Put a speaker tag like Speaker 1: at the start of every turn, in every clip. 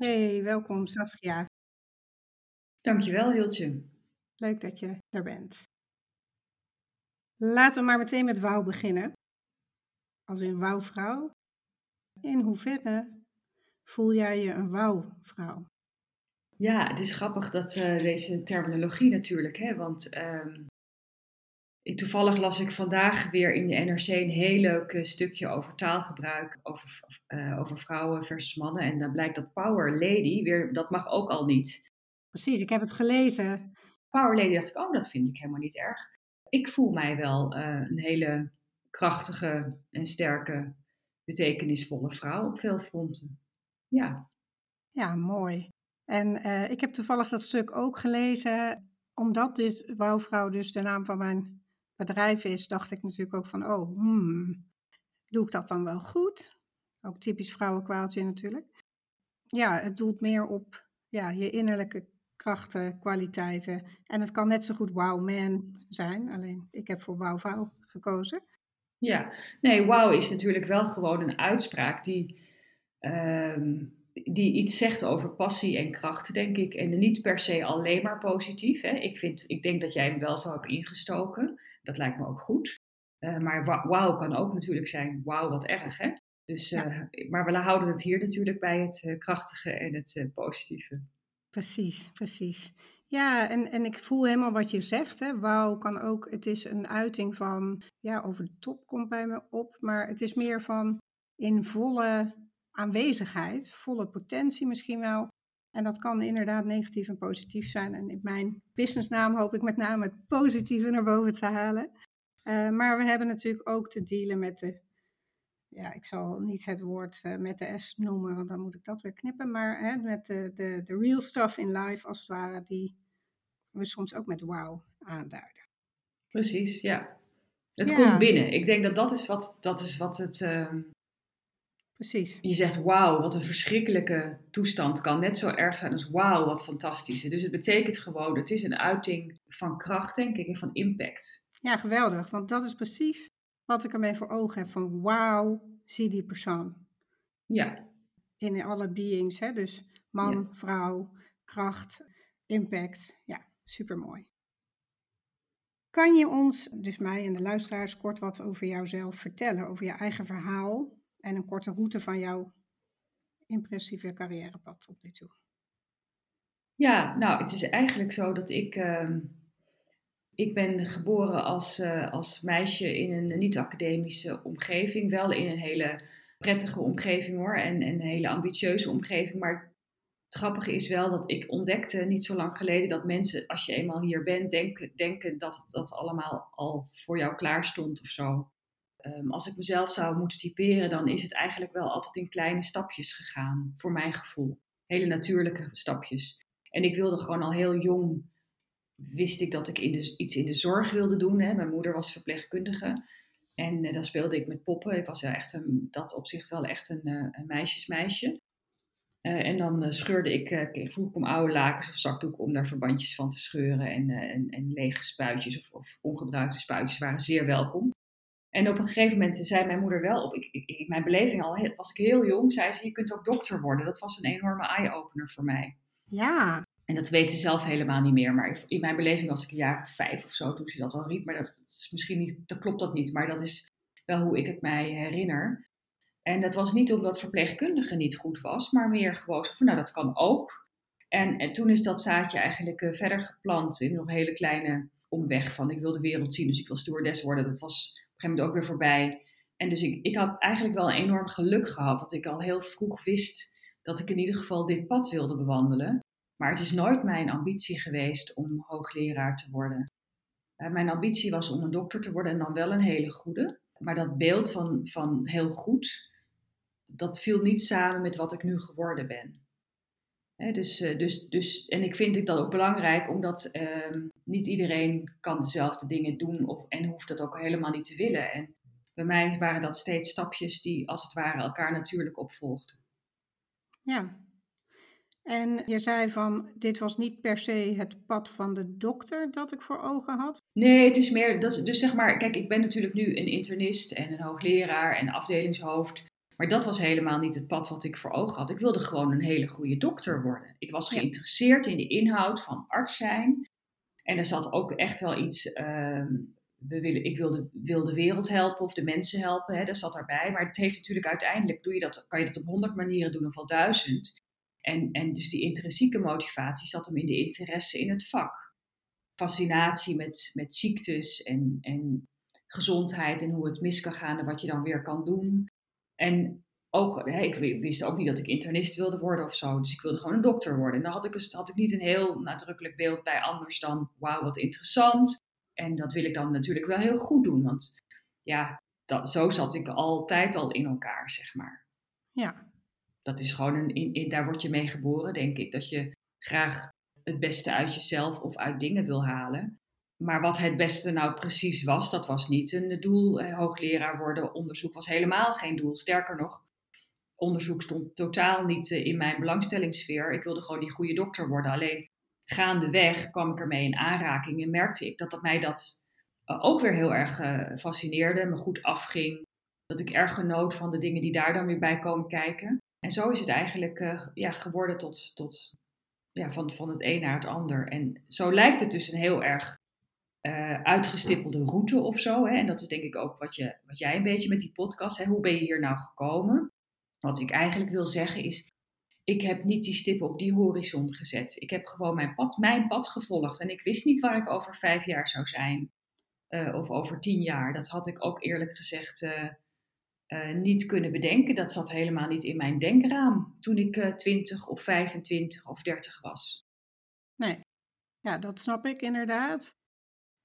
Speaker 1: Hey, welkom Saskia.
Speaker 2: Dankjewel, Hiltje.
Speaker 1: Leuk dat je er bent. Laten we maar meteen met wauw beginnen. Als een wauwvrouw. In hoeverre voel jij je een wauwvrouw?
Speaker 2: Ja, het is grappig dat uh, deze terminologie natuurlijk, hè, want ehm, ik, toevallig las ik vandaag weer in de NRC een heel leuk eh, stukje over taalgebruik, over, uh, over vrouwen versus mannen. En dan blijkt dat power lady, weer, dat mag ook al niet.
Speaker 1: Precies, ik heb het gelezen.
Speaker 2: Power lady dacht ik, oh, dat vind ik helemaal niet erg. Ik voel mij wel uh, een hele krachtige en sterke, betekenisvolle vrouw op veel fronten. Ja.
Speaker 1: Ja, mooi. En uh, ik heb toevallig dat stuk ook gelezen, omdat dit Wouwvrouw dus de naam van mijn bedrijf is, dacht ik natuurlijk ook van, oh, hmm, doe ik dat dan wel goed? Ook typisch vrouwenkwaaltje natuurlijk. Ja, het doelt meer op ja, je innerlijke krachten, kwaliteiten. En het kan net zo goed wow man zijn, alleen ik heb voor wow vrouw gekozen.
Speaker 2: Ja, nee, wow is natuurlijk wel gewoon een uitspraak die, uh, die iets zegt over passie en kracht, denk ik. En niet per se alleen maar positief. Hè. Ik, vind, ik denk dat jij hem wel zo hebt ingestoken. Dat lijkt me ook goed. Uh, maar wauw kan ook natuurlijk zijn, wauw wat erg hè. Dus, uh, Maar we houden het hier natuurlijk bij het uh, krachtige en het positieve.
Speaker 1: Precies, precies. Ja, en, en ik voel helemaal wat je zegt. Hè. Wauw kan ook, het is een uiting van, ja, over de top komt bij me op. Maar het is meer van in volle aanwezigheid, volle potentie misschien wel. En dat kan inderdaad negatief en positief zijn. En in mijn businessnaam hoop ik met name het positieve naar boven te halen. Uh, maar we hebben natuurlijk ook te dealen met de, ja, ik zal niet het woord uh, met de S noemen, want dan moet ik dat weer knippen. Maar hè, met de, de, de real stuff in life, als het ware, die we soms ook met wow aanduiden.
Speaker 2: Precies, ja. Het ja. komt binnen. Ik denk dat dat is wat, dat is wat het, uh,
Speaker 1: Precies.
Speaker 2: Je zegt wauw, wat een verschrikkelijke toestand kan net zo erg zijn als wauw, wat fantastisch. Dus het betekent gewoon, het is een uiting van kracht, denk ik, en van impact.
Speaker 1: Ja, geweldig. Want dat is precies wat ik ermee voor ogen heb. Van wauw, zie die persoon.
Speaker 2: Ja.
Speaker 1: In alle beings, hè? dus man, ja. vrouw, kracht, impact. Ja, supermooi. Kan je ons, dus mij en de luisteraars, kort wat over jouzelf vertellen, over je eigen verhaal en een korte route van jouw impressieve carrièrepad tot nu toe?
Speaker 2: Ja, nou, het is eigenlijk zo dat ik. Uh, ik ben geboren als, uh, als meisje in een niet-academische omgeving. Wel in een hele prettige omgeving hoor. En, en een hele ambitieuze omgeving. Maar het grappige is wel dat ik ontdekte niet zo lang geleden dat mensen, als je eenmaal hier bent, denken, denken dat dat allemaal al voor jou klaar stond of zo. Um, als ik mezelf zou moeten typeren, dan is het eigenlijk wel altijd in kleine stapjes gegaan, voor mijn gevoel. Hele natuurlijke stapjes. En ik wilde gewoon al heel jong, wist ik dat ik iets in de zorg wilde doen. Hè. Mijn moeder was verpleegkundige. En uh, dan speelde ik met poppen. Ik was echt een, dat opzicht wel echt een, uh, een meisjesmeisje. En dan scheurde ik, ik vroeg ik om oude lakens of zakdoeken om daar verbandjes van te scheuren. En, en, en lege spuitjes of, of, ongebruikte spuitjes waren zeer welkom. En op een gegeven moment zei mijn moeder wel, op ik, ik, in mijn beleving al was ik heel jong, zei ze, je kunt ook dokter worden. Dat was een enorme eye-opener voor mij.
Speaker 1: Ja.
Speaker 2: En dat weet ze zelf helemaal niet meer. Maar in mijn beleving was ik een jaar of vijf of zo toen ze dat al riep. Maar dat, dat is misschien niet, dat klopt dat niet. Maar dat is wel hoe ik het mij herinner. En dat was niet omdat verpleegkundige niet goed was, maar meer gewoon zo van, nou dat kan ook. En, en toen is dat zaadje eigenlijk uh, verder geplant in nog een hele kleine omweg van ik wil de wereld zien, dus ik wil stewardess worden. Dat was gegeven moment ook weer voorbij. En dus ik, ik had eigenlijk wel enorm geluk gehad dat ik al heel vroeg wist dat ik in ieder geval dit pad wilde bewandelen. Maar het is nooit mijn ambitie geweest om hoogleraar te worden. Uh, mijn ambitie was om een dokter te worden en dan wel een hele goede. Maar dat beeld van, van heel goed, dat viel niet samen met wat ik nu geworden ben. Dus, uh, dus, dus, en ik vind dat ook belangrijk, omdat uh, niet iedereen kan dezelfde dingen doen of, en hoeft dat ook helemaal niet te willen. En bij mij waren dat steeds stapjes die als het ware elkaar natuurlijk opvolgden.
Speaker 1: Ja, en je zei van, dit was niet per se het pad van de dokter dat ik voor ogen had?
Speaker 2: Nee, het is meer, dat, dus zeg maar, kijk, ik ben natuurlijk nu een internist en een hoogleraar en afdelingshoofd. Maar dat was helemaal niet het pad wat ik voor ogen had. Ik wilde gewoon een hele goede dokter worden. Ik was geïnteresseerd in de inhoud van arts zijn. En er zat ook echt wel iets, uh, we willen, ik wilde, wil de wereld helpen of de mensen helpen, hè, dat zat daarbij. Maar het heeft natuurlijk uiteindelijk, doe je dat, kan je dat op honderd manieren doen of al duizend. En, en dus die intrinsieke motivatie zat hem in de interesse in het vak. Fascinatie met, met ziektes en, en gezondheid en hoe het mis kan gaan en wat je dan weer kan doen. En ook, hè, ik wist ook niet dat ik internist wilde worden of zo, dus ik wilde gewoon een dokter worden. En dan had ik, dus, had ik niet een heel nadrukkelijk beeld bij anders dan, wauw, wat interessant. En dat wil ik dan natuurlijk wel heel goed doen, want ja, dat, zo zat ik altijd al in elkaar, zeg maar.
Speaker 1: Ja,
Speaker 2: dat is gewoon een, in, in, daar word je mee geboren, denk ik. Dat je graag het beste uit jezelf of uit dingen wil halen. Maar wat het beste nou precies was, dat was niet een doel. Eh, hoogleraar worden, onderzoek was helemaal geen doel. Sterker nog, onderzoek stond totaal niet eh, in mijn belangstellingssfeer. Ik wilde gewoon die goede dokter worden. Alleen gaandeweg kwam ik ermee in aanraking en merkte ik dat, dat mij dat uh, ook weer heel erg fascineerde, me goed afging. Dat ik erg genoot van de dingen die daar dan weer bij komen kijken. En zo is het eigenlijk ja, geworden tot, tot ja, van, van het een naar het ander. En zo lijkt het dus een heel erg uh, uitgestippelde route of zo. Hè? En dat is denk ik ook wat, je, wat jij een beetje met die podcast, hè? hoe ben je hier nou gekomen? Wat ik eigenlijk wil zeggen is, ik heb niet die stippen op die horizon gezet. Ik heb gewoon mijn pad, mijn pad gevolgd. En ik wist niet waar ik over vijf jaar zou zijn. Uh, of over tien jaar. Dat had ik ook eerlijk gezegd uh, niet kunnen bedenken. Dat zat helemaal niet in mijn denkraam toen ik 20 of 25 of 30 was.
Speaker 1: Nee, ja, dat snap ik inderdaad.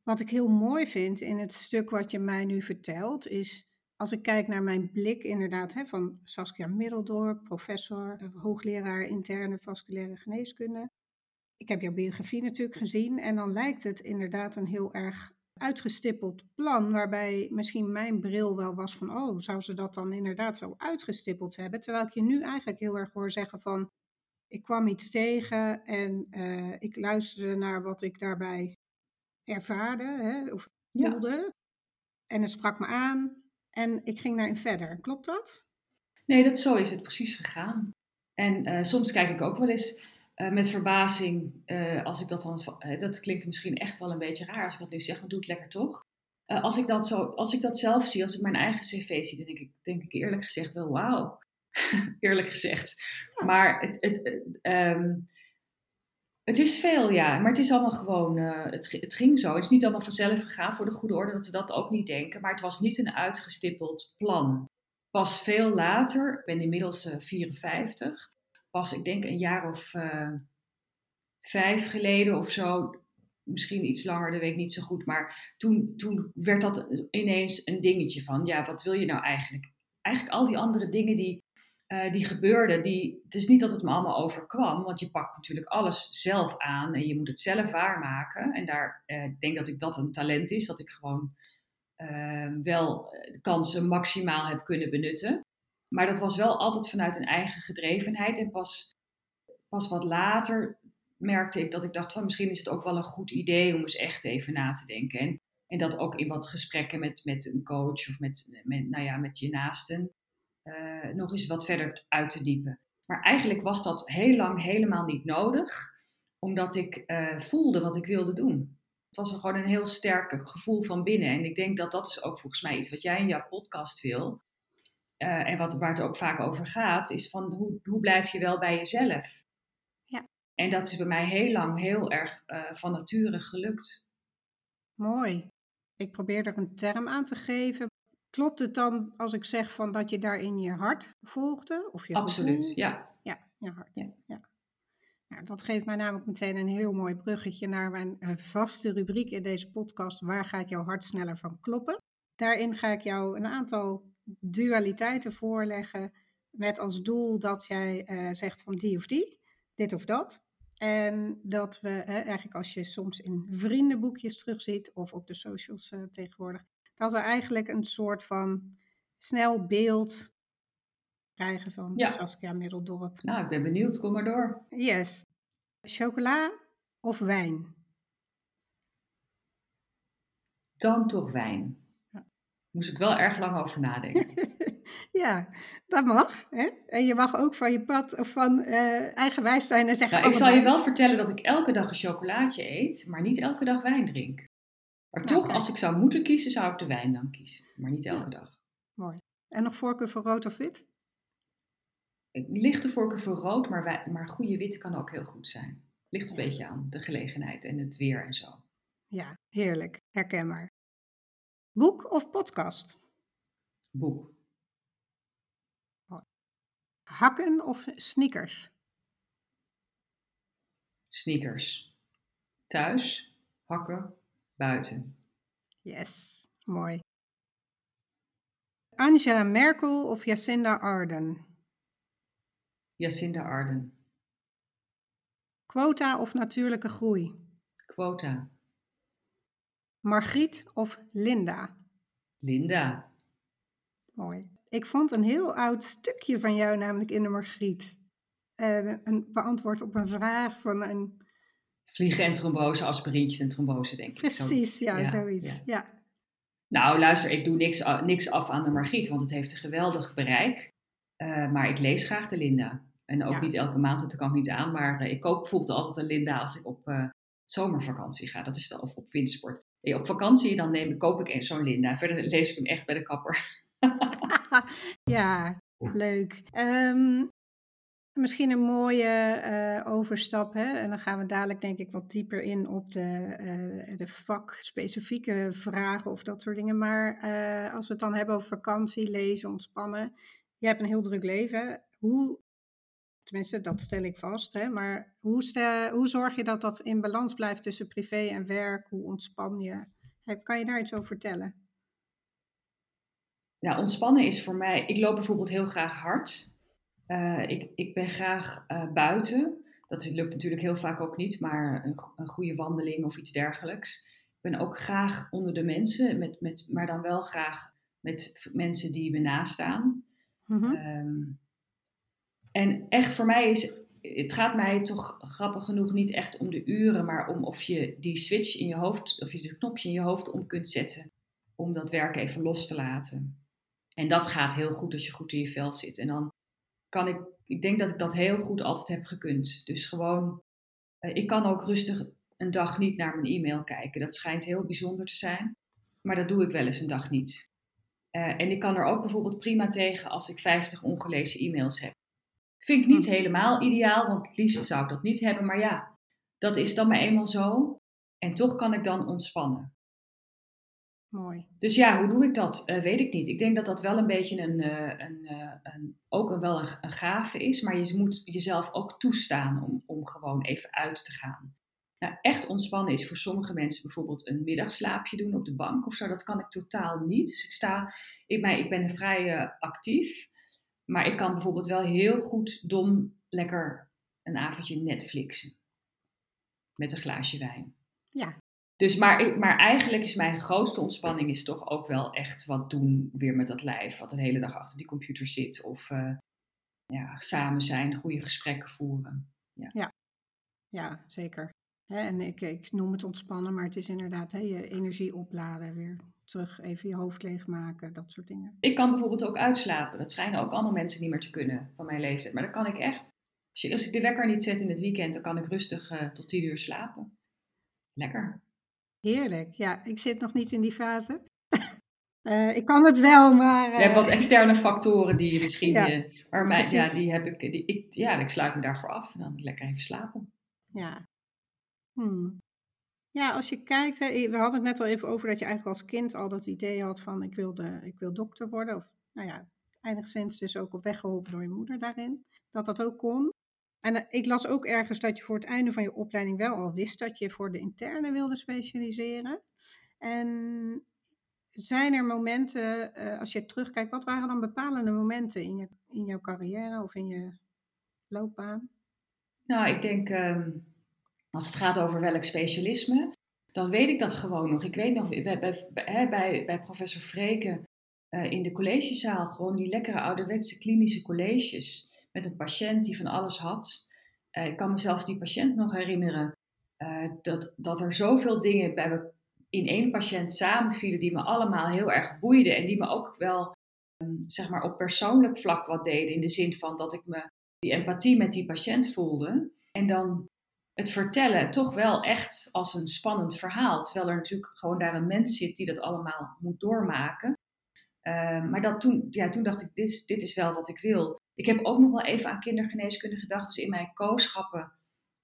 Speaker 1: Wat ik heel mooi vind in het stuk wat je mij nu vertelt, is als ik kijk naar mijn blik inderdaad hè, van Saskia Middeldorp, professor, eh, hoogleraar interne vasculaire geneeskunde. Ik heb jouw biografie natuurlijk gezien en dan lijkt het inderdaad een heel erg uitgestippeld plan, waarbij misschien mijn bril wel was van, oh, zou ze dat dan inderdaad zo uitgestippeld hebben? Terwijl ik je nu eigenlijk heel erg hoor zeggen van, ik kwam iets tegen en uh, ik luisterde naar wat ik daarbij ervaarde hè, of voelde. Ja. En het sprak me aan en ik ging daarin verder. Klopt dat?
Speaker 2: Nee, dat, zo is het precies gegaan. En uh, soms kijk ik ook wel eens uh, met verbazing, uh, als ik dat dan, dat klinkt misschien echt wel een beetje raar als ik dat nu zeg, maar doe het lekker toch. als, ik dat zo, als ik dat zelf zie, als ik mijn eigen cv zie, dan denk ik, denk ik eerlijk gezegd wel wauw. eerlijk gezegd. Ja. Maar het, het, um, het is veel, ja. Maar het is allemaal gewoon, het, het ging zo. Het is niet allemaal vanzelf gegaan voor de goede orde, dat we dat ook niet denken. Maar het was niet een uitgestippeld plan. Pas veel later, ik ben inmiddels 54, pas, ik denk een jaar of uh, vijf geleden of zo, misschien iets langer, dat weet ik niet zo goed, maar toen, toen werd dat ineens een dingetje van, ja, wat wil je nou eigenlijk? Eigenlijk al die andere dingen die, uh, die gebeurden, die, het is niet dat het me allemaal overkwam, want je pakt natuurlijk alles zelf aan en je moet het zelf waarmaken. En daar, uh, ik denk dat ik dat een talent is, dat ik gewoon ehm, wel de kansen maximaal heb kunnen benutten. Maar dat was wel altijd vanuit een eigen gedrevenheid. En pas, pas wat later merkte ik dat ik dacht van misschien is het ook wel een goed idee om eens echt even na te denken. En, en dat ook in wat gesprekken met, met een coach of met, met, nou ja, met je naasten uh, nog eens wat verder uit te diepen. Maar eigenlijk was dat heel lang helemaal niet nodig, omdat ik uh, voelde wat ik wilde doen. Het was gewoon een heel sterk gevoel van binnen. En ik denk dat dat is ook volgens mij iets wat jij in jouw podcast wil. Uh, en wat, waar het ook vaak over gaat, is van hoe, hoe blijf je wel bij jezelf?
Speaker 1: Ja.
Speaker 2: En dat is bij mij heel lang heel erg uh, van nature gelukt.
Speaker 1: Mooi. Ik probeer er een term aan te geven. Klopt het dan als ik zeg van dat je daarin je hart volgde? Of je
Speaker 2: Absoluut,
Speaker 1: gevoel?
Speaker 2: ja.
Speaker 1: Ja, je hart.
Speaker 2: Ja.
Speaker 1: ja. Nou, dat geeft mij namelijk meteen een heel mooi bruggetje naar mijn uh, vaste rubriek in deze podcast. Waar gaat jouw hart sneller van kloppen? Daarin ga ik jou een aantal dualiteiten voorleggen met als doel dat jij uh, zegt van die of die, dit of dat. En dat we, hè, eigenlijk als je soms in vriendenboekjes terugziet of op de socials tegenwoordig, dat we eigenlijk een soort van snel beeld krijgen van
Speaker 2: Ja.
Speaker 1: Saskia Middeldorp.
Speaker 2: Nou, ik ben benieuwd, kom maar door.
Speaker 1: Yes. Chocola of wijn?
Speaker 2: Dan toch wijn.
Speaker 1: Ja.
Speaker 2: Moest ik wel erg lang over nadenken.
Speaker 1: ja, dat mag. Hè? En je mag ook van je pad of van eh eigenwijs zijn en zeggen...
Speaker 2: Nou, ik zal je wel vertellen dat ik elke dag een chocolaatje eet, maar niet elke dag wijn drink. Maar
Speaker 1: Nou,
Speaker 2: toch, als ik zou moeten kiezen, zou ik de wijn dan kiezen. Maar niet elke dag.
Speaker 1: Mooi. En nog voorkeur voor rood of wit?
Speaker 2: Lichte voorkeur voor rood, maar, wij- maar goede witte kan ook heel goed zijn. Ligt een
Speaker 1: Ja.
Speaker 2: beetje aan de gelegenheid en het weer en zo.
Speaker 1: Ja, heerlijk. Herkenbaar. Boek of podcast?
Speaker 2: Boek.
Speaker 1: Hakken of sneakers?
Speaker 2: Sneakers. Thuis, hakken, buiten.
Speaker 1: Yes, mooi. Angela Merkel of Jacinda Ardern?
Speaker 2: Jacinda Arden.
Speaker 1: Quota of natuurlijke groei?
Speaker 2: Quota.
Speaker 1: Margriet of Linda?
Speaker 2: Linda.
Speaker 1: Mooi. Ik vond een heel oud stukje van jou namelijk in de Margriet. Eh, een beantwoord op een vraag van een...
Speaker 2: Vliegen en trombose, aspirintjes en trombose, denk ik. Zo-
Speaker 1: Precies, ja,
Speaker 2: ja,
Speaker 1: zoiets.
Speaker 2: ja.
Speaker 1: Ja.
Speaker 2: Nou, luister, ik doe niks, niks af aan de Margriet, want het heeft een geweldig bereik. Eh, maar ik lees graag de Linda. En ook
Speaker 1: Ja.
Speaker 2: niet elke maand, dat kan ik niet aan. Maar eh, ik koop bijvoorbeeld altijd een Linda als ik op eh, zomervakantie ga. Dat is dan, of op wintersport. Op vakantie, dan neem, ik- koop ik een- zo'n Linda. Verder lees ik hem echt bij de kapper.
Speaker 1: ja, leuk. Ehm, misschien een mooie eh, overstap. Hè? En dan gaan we dadelijk denk ik wat dieper in op de, eh, de vakspecifieke vragen of dat soort dingen. Maar eh, als we het dan hebben over vakantie, lezen, ontspannen. Je hebt een heel druk leven. Hoe, tenminste dat stel ik vast. Hè? Maar hoe, hoe zorg je dat dat in balans blijft tussen privé en werk? Hoe ontspan je? Kan je daar iets over vertellen?
Speaker 2: Ja, ontspannen is voor mij. Ik loop bijvoorbeeld heel graag hard. Eh, ik, ik ben graag eh, buiten. Dat lukt natuurlijk heel vaak ook niet, maar een, een goede wandeling of iets dergelijks. Ik ben ook graag onder de mensen, met, met, maar dan wel graag met mensen die me nastaan.
Speaker 1: Mhm.
Speaker 2: Ehm, en echt voor mij is, het gaat mij toch grappig genoeg niet echt om de uren, maar om of je die switch in je hoofd, of je het knopje in je hoofd om kunt zetten. Om dat werk even los te laten. En dat gaat heel goed als je goed in je vel zit. En dan kan ik, ik denk dat ik dat heel goed altijd heb gekund. Dus gewoon, eh, ik kan ook rustig een dag niet naar mijn e-mail kijken. Dat schijnt heel bijzonder te zijn. Maar dat doe ik wel eens een dag niet. Eh, en ik kan er ook bijvoorbeeld prima tegen als ik 50 ongelezen e-mails heb. Vind ik niet
Speaker 1: Hm.
Speaker 2: helemaal ideaal, want het liefst zou ik dat niet hebben. Maar ja, dat is dan maar eenmaal zo. En toch kan ik dan ontspannen.
Speaker 1: Mooi.
Speaker 2: Dus ja, hoe doe ik dat? Eh, weet ik niet. Ik denk dat dat wel een beetje een, eh, een, eh, een, ook een, wel een, een gave is. Maar je moet jezelf ook toestaan om, om gewoon even uit te gaan. Nou, echt ontspannen is voor sommige mensen bijvoorbeeld een middagslaapje doen op de bank of zo. Dat kan ik totaal niet. Dus ik sta, ik, ben, ik ben vrij eh, actief. Maar ik kan bijvoorbeeld wel heel goed dom lekker een avondje Netflixen. Met een glaasje wijn.
Speaker 1: Ja,
Speaker 2: Dus, maar, maar eigenlijk is mijn grootste ontspanning is toch ook wel echt wat doen weer met dat lijf. Wat een hele dag achter die computer zit. Of uh, ja, samen zijn, goede gesprekken voeren. Ja,
Speaker 1: ja. ja zeker. en ik, ik noem het ontspannen, maar het is inderdaad hè, je energie opladen weer. Terug even je hoofd leegmaken, dat soort dingen.
Speaker 2: Ik kan bijvoorbeeld ook uitslapen. Dat schijnen ook allemaal mensen niet meer te kunnen van mijn leeftijd. Maar dat kan ik echt. Als, ik de wekker niet zet in het weekend, dan kan ik rustig uh, tot tien uur slapen. Lekker.
Speaker 1: Heerlijk. Ja, ik zit nog niet in die fase. uh, ik kan het wel, maar...
Speaker 2: Uh, je hebt wat externe factoren die je misschien... Ja, maar mij, ja, die heb ik, die, ik... Ja, ik sluit me daarvoor af en dan lekker even slapen.
Speaker 1: Ja. Hmm. Ja, als je kijkt, hè, we hadden het net al even over dat je eigenlijk als kind al dat idee had van ik, wilde, ik wil dokter worden. Of nou ja, enigszins dus ook op weg geholpen door je moeder daarin. Dat dat ook kon. En eh, ik las ook ergens dat je voor het einde van je opleiding wel al wist dat je voor de interne wilde specialiseren. En zijn er momenten, uh, als je terugkijkt, wat waren dan bepalende momenten in, je, in jouw carrière of in je loopbaan?
Speaker 2: Nou, ik denk, um, als het gaat over welk specialisme, dan weet ik dat gewoon nog. Ik weet nog, bij, bij, bij, professor Freken uh, in de collegezaal, gewoon die lekkere ouderwetse klinische colleges met een patiënt die van alles had. Uh, ik kan mezelf die patiënt nog herinneren uh, dat, dat er zoveel dingen bij me in één patiënt samenvielen die me allemaal heel erg boeiden en die me ook wel um, zeg maar op persoonlijk vlak wat deden. In de zin van dat ik me die empathie met die patiënt voelde. En dan het vertellen toch wel echt als een spannend verhaal. Terwijl er natuurlijk gewoon daar een mens zit die dat allemaal moet doormaken. Uh, maar dat toen, ja, toen dacht ik, dit, dit is wel wat ik wil. Ik heb ook nog wel even aan kindergeneeskunde gedacht. Dus in mijn kooschappen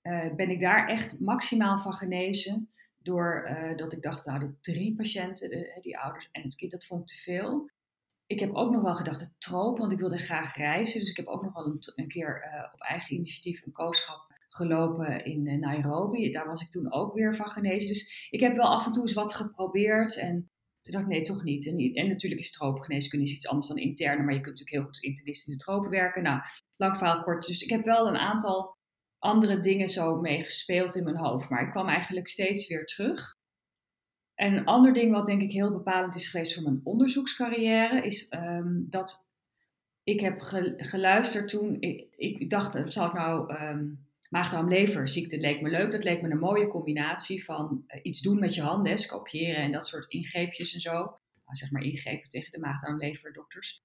Speaker 2: uh, ben ik daar echt maximaal van genezen. Doordat uh, dat ik dacht, nou, de drie patiënten, de, die ouders en het kind, dat vond ik te veel. Ik heb ook nog wel gedacht, het tropen, want ik wilde graag reizen. Dus ik heb ook nog wel een, keer op eigen initiatief een kooschap gelopen in Nairobi. Daar was ik toen ook weer van genezen. Dus ik heb wel af en toe eens wat geprobeerd. En toen dacht ik, nee, toch niet. En, en natuurlijk is tropengeneeskunde iets anders dan interne, maar je kunt natuurlijk heel goed internist in de tropen werken. Nou, lang verhaal kort. Dus ik heb wel een aantal andere dingen zo mee gespeeld in mijn hoofd, maar ik kwam eigenlijk steeds weer terug. En een ander ding wat denk ik heel bepalend is geweest voor mijn onderzoekscarrière, is um, dat ik heb geluisterd toen, ik, dacht, zal ik nou um, Maagdarm-leverziekte leek me leuk. Dat leek me een mooie combinatie van uh, iets doen met je handen, scopiëren en dat soort ingreepjes en zo. Nou, zeg maar ingrepen tegen de maagdarm-leverdokters.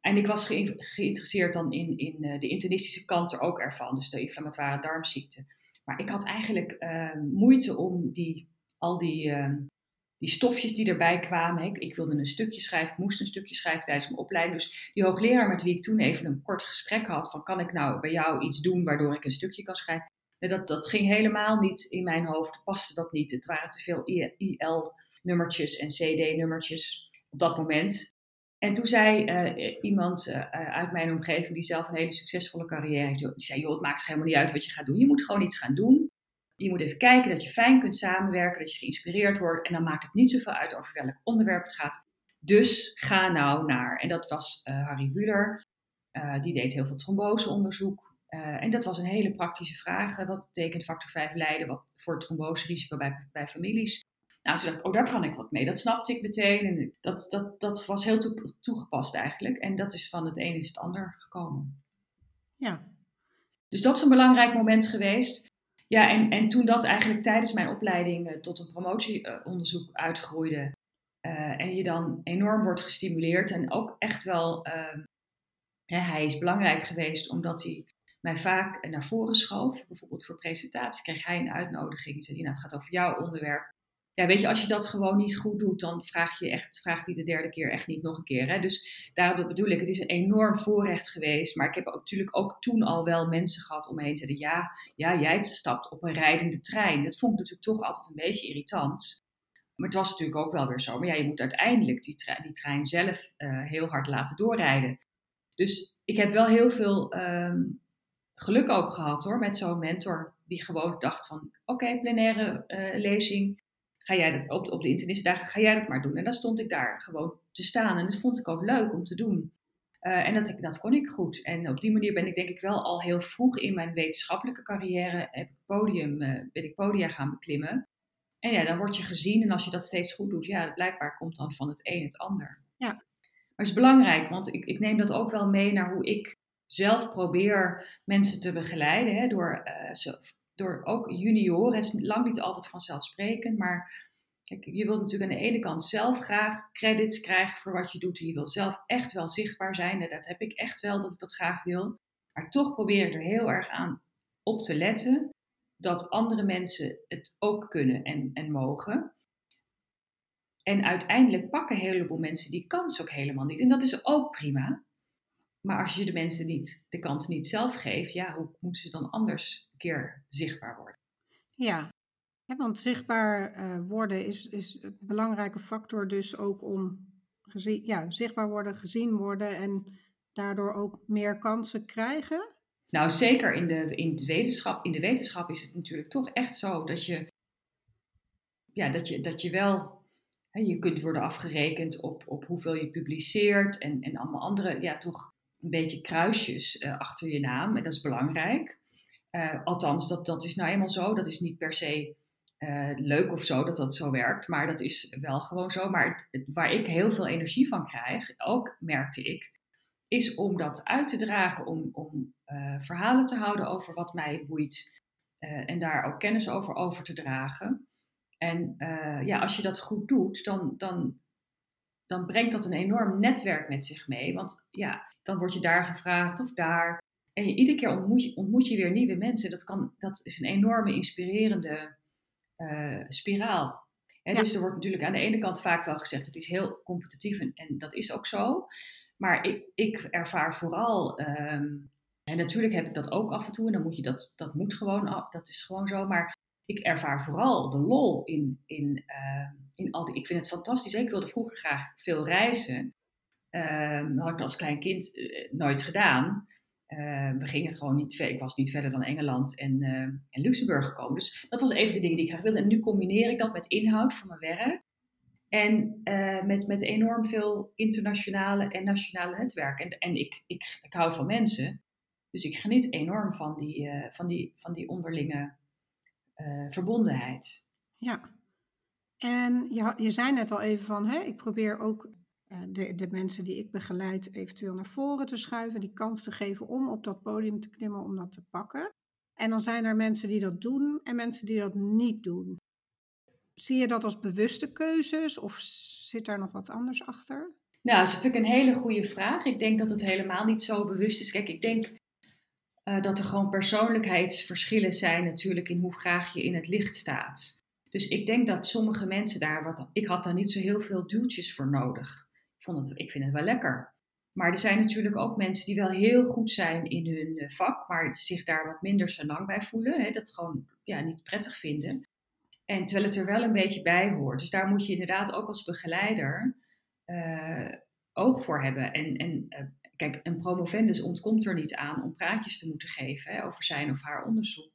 Speaker 2: En ik was ge geïnteresseerd dan in, in uh, de internistische kant er ook ervan, dus de inflammatoire darmziekte. Maar ik had eigenlijk uh, moeite om die, al die die stofjes die erbij kwamen. Ik, ik, wilde een stukje schrijven, ik moest een stukje schrijven tijdens mijn opleiding. Dus die hoogleraar met wie ik toen even een kort gesprek had van kan ik nou bij jou iets doen waardoor ik een stukje kan schrijven. Dat, dat ging helemaal niet in mijn hoofd, paste dat niet. Het waren te veel IL-nummertjes en CD-nummertjes op dat moment. En toen zei uh, iemand uh, uit mijn omgeving, die zelf een hele succesvolle carrière heeft, die zei, joh, het maakt helemaal niet uit wat je gaat doen. Je moet gewoon iets gaan doen. Je moet even kijken dat je fijn kunt samenwerken, dat je geïnspireerd wordt. En dan maakt het niet zoveel uit over welk onderwerp het gaat. Dus ga nou naar. En dat was uh, Harry Buller. Uh, die deed heel veel tromboseonderzoek. Uh, en dat was een hele praktische vraag. wat betekent factor 5 lijden wat voor het tromboserisico bij, bij families? Nou, toen dacht ik, oh, daar kan ik wat mee. Dat snapte ik meteen. En dat, dat, dat was heel toe, toegepast eigenlijk. En dat is van het een is het ander gekomen.
Speaker 1: Ja.
Speaker 2: Dus dat is een belangrijk moment geweest. Ja, en, en toen dat eigenlijk tijdens mijn opleiding uh, tot een promotieonderzoek uh, uitgroeide uh, en je dan enorm wordt gestimuleerd en ook echt wel, ehm, hij is belangrijk geweest omdat hij mij vaak naar voren schoof. Bijvoorbeeld voor presentaties kreeg hij een uitnodiging. Zei nou, het gaat over jouw onderwerp ja, weet je, als je dat gewoon niet goed doet, dan vraag je echt, vraagt hij de derde keer echt niet nog een keer. Hè? Dus daarom bedoel ik, het is een enorm voorrecht geweest. Maar ik heb natuurlijk ook toen al wel mensen gehad om me heen ja, ja, jij stapt op een rijdende trein. Dat vond ik natuurlijk toch altijd een beetje irritant. Maar het was natuurlijk ook wel weer zo. Maar ja, je moet uiteindelijk die, trein, die trein zelf uh, heel hard laten doorrijden. Dus ik heb wel heel veel um, geluk ook gehad hoor, met zo'n mentor. Die gewoon dacht van, oké, plenaire uh, lezing ga jij dat op, op de internetdagen, ga jij dat maar doen. En dan stond ik daar gewoon te staan en dat vond ik ook leuk om te doen. Uh, en dat, dat kon ik goed. En op die manier ben ik denk ik wel al heel vroeg in mijn wetenschappelijke carrière heb ik podium, uh, ben ik podia gaan beklimmen. En ja, dan word je gezien en als je dat steeds goed doet, ja, blijkbaar komt dan van het een het ander.
Speaker 1: Ja.
Speaker 2: Maar het is belangrijk, want ik, ik neem dat ook wel mee naar hoe ik zelf probeer mensen te begeleiden. Hè, door, uh, door ook junioren, is lang niet altijd vanzelfsprekend, maar kijk, je wilt natuurlijk aan de ene kant zelf graag credits krijgen voor wat je doet. En je wil zelf echt wel zichtbaar zijn. En dat heb ik echt wel, dat ik dat graag wil. Maar toch probeer ik er heel erg aan op te letten dat andere mensen het ook kunnen en, en mogen. En uiteindelijk pakken een heleboel mensen die kans ook helemaal niet. En dat is ook prima. Maar als je de mensen niet, de kans niet zelf geeft, ja, hoe moeten ze dan anders keer zichtbaar worden?
Speaker 1: Ja, want zichtbaar uh, worden is, is een belangrijke factor dus ook om gezien, ja, zichtbaar worden, gezien worden en daardoor ook meer kansen krijgen.
Speaker 2: Nou, zeker in de, in de wetenschap. In de wetenschap is het natuurlijk toch echt zo dat je, ja, dat je, dat je wel, hè, je kunt worden afgerekend op, op hoeveel je publiceert en, en allemaal andere, ja, toch een beetje kruisjes uh, achter je naam. En dat is belangrijk. Uh, althans, dat, dat is nou eenmaal zo. Dat is niet per se uh, leuk of zo dat dat zo werkt, maar dat is wel gewoon zo. Maar waar ik heel veel energie van krijg, ook merkte ik, is om dat uit te dragen, om, om uh, verhalen te houden over wat mij boeit en daar ook kennis over over te dragen. En ja, als je dat goed doet, dan, dan, dan brengt dat een enorm netwerk met zich mee. Want ja, dan word je daar gevraagd of daar. En je, iedere keer ontmoet je, ontmoet je weer nieuwe mensen. Dat, kan, dat is een enorme inspirerende uh, spiraal. Dus er wordt natuurlijk aan de ene kant vaak wel gezegd, het is heel competitief en, en dat is ook zo. Maar ik, ik ervaar vooral, um, en natuurlijk heb ik dat ook af en toe en dan moet je dat, dat moet gewoon, dat is gewoon zo. Maar ik ervaar vooral de lol in, in, uh, in al die, ik vind het fantastisch. Ik wilde vroeger graag veel reizen. Uh, dat had ik als klein kind uh, nooit gedaan. Uh, we gingen gewoon niet. Ik was niet verder dan Engeland en, uh, en Luxemburg gekomen. Dus dat was even de dingen die ik graag wilde. En nu combineer ik dat met inhoud van mijn werk. En uh, met, met enorm veel internationale en nationale netwerken. En, en ik, ik, ik hou van mensen. Dus ik geniet enorm van die, van die, van die onderlinge verbondenheid.
Speaker 1: Ja. En je, je zei net al even van, hè, ik probeer ook eh, de, de mensen die ik begeleid eventueel naar voren te schuiven, die kans te geven om op dat podium te klimmen, om dat te pakken. En dan zijn er mensen die dat doen en mensen die dat niet doen. Zie je dat als bewuste keuzes of zit daar nog wat anders achter?
Speaker 2: Nou, dat vind ik een hele goede vraag. Ik denk dat het helemaal niet zo bewust is. Kijk, ik denk uh, dat er gewoon persoonlijkheidsverschillen zijn natuurlijk in hoe graag je in het licht staat. Dus ik denk dat sommige mensen daar, wat, ik had daar niet zo heel veel duwtjes voor nodig vond het, ik vind het wel lekker. Maar er zijn natuurlijk ook mensen die wel heel goed zijn in hun eh, vak, maar zich daar wat minder zo lang bij voelen. Hè, dat gewoon ja, niet prettig vinden. En terwijl het er wel een beetje bij hoort. Dus daar moet je inderdaad ook als begeleider uh, oog voor hebben. En, en uh, kijk, een promovendus ontkomt er niet aan om praatjes te moeten geven hè, over zijn of haar onderzoek.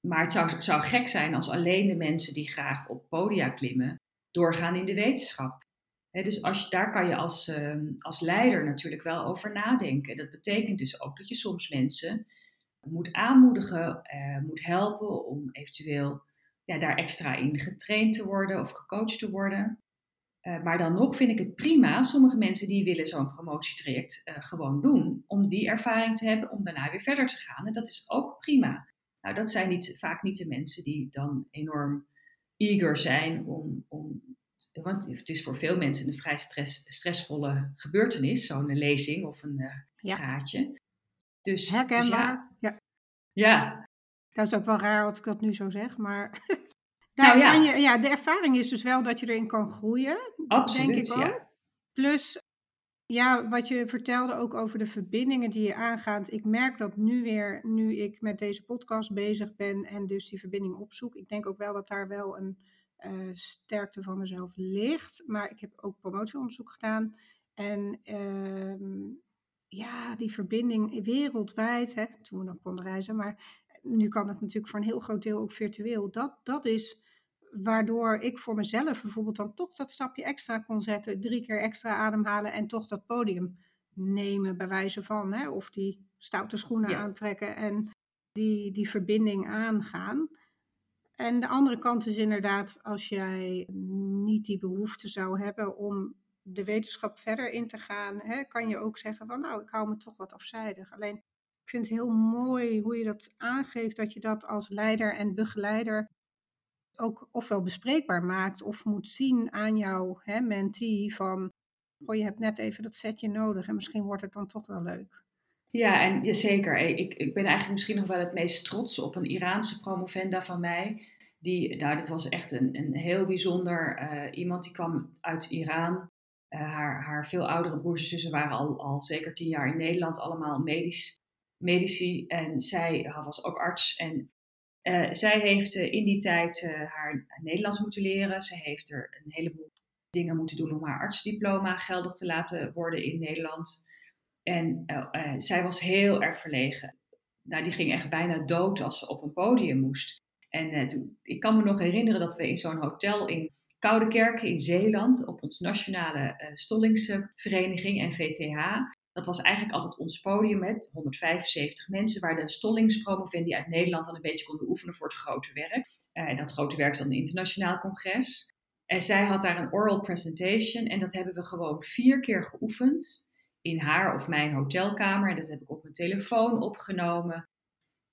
Speaker 2: Maar het zou, zou gek zijn als alleen de mensen die graag op podia klimmen doorgaan in de wetenschap dus als daar kan je als, ehm, als leider natuurlijk wel over nadenken. Dat betekent dus ook dat je soms mensen moet aanmoedigen, uh, moet helpen om eventueel ja, daar extra in getraind te worden of gecoacht te worden. Uh, maar dan nog vind ik het prima, sommige mensen die willen zo'n promotietraject uh, gewoon doen, om die ervaring te hebben, om daarna weer verder te gaan. En dat is ook prima. Nou, dat zijn niet, vaak niet de mensen die dan enorm eager zijn om, om want het is voor veel mensen een vrij stress, stressvolle gebeurtenis, zo'n lezing of een uh, ja. praatje.
Speaker 1: Dus, Herkenbaar. Dus ja.
Speaker 2: ja.
Speaker 1: Dat is ook wel raar als ik dat nu zo zeg, maar daar nou, ja. Je, ja, de ervaring is dus wel dat je erin kan groeien.
Speaker 2: Absoluut,
Speaker 1: denk ik ook.
Speaker 2: Ja.
Speaker 1: Plus, ja, wat je vertelde ook over de verbindingen die je aangaat. Ik merk dat nu weer, nu ik met deze podcast bezig ben en dus die verbinding opzoek. Ik denk ook wel dat daar wel een uh, sterkte van mezelf ligt. Maar ik heb ook promotieonderzoek gedaan. En uh, ja, die verbinding wereldwijd, hè, toen we nog konden reizen, maar nu kan het natuurlijk voor een heel groot deel ook virtueel. Dat, dat is waardoor ik voor mezelf bijvoorbeeld dan toch dat stapje extra kon zetten, drie keer extra ademhalen en toch dat podium nemen, bij wijze van, hè, of die stoute schoenen aantrekken en die, die verbinding aangaan. En de andere kant is inderdaad, als jij niet die behoefte zou hebben om de wetenschap verder in te gaan, hè, kan je ook zeggen van nou, ik hou me toch wat afzijdig. Alleen ik vind het heel mooi hoe je dat aangeeft, dat je dat als leider en begeleider ook ofwel bespreekbaar maakt of moet zien aan jouw mentee van, goh, je hebt net even dat setje nodig en misschien wordt het dan toch wel leuk.
Speaker 2: Ja, en ja, zeker. Ik, ik ben eigenlijk misschien nog wel het meest trots op een Iraanse promovenda van mij. Die, nou, dit was echt een, een heel bijzonder uh, iemand. Die kwam uit Iran. Uh, haar, haar veel oudere broers en zussen waren al, al zeker tien jaar in Nederland, allemaal medisch, medici. En zij was ook arts. En uh, zij heeft in die tijd haar Nederlands moeten leren. Ze heeft er een heleboel dingen moeten doen om haar artsdiploma geldig te laten worden in Nederland. En uh, zij was heel erg verlegen. Nou, die ging echt bijna dood als ze op een podium moest. En uh, toen, ik kan me nog herinneren dat we in zo'n hotel in Koudekerken in Zeeland, op ons nationale stollingsvereniging en VTH, dat was eigenlijk altijd ons podium met 175 mensen, waar de stollingspromovendi uit Nederland dan een beetje konden oefenen voor het grote werk. En dat grote werk is dan een internationaal congres. En zij had daar een oral presentation en dat hebben we gewoon vier keer geoefend in haar of mijn hotelkamer. En dat heb ik op mijn telefoon opgenomen.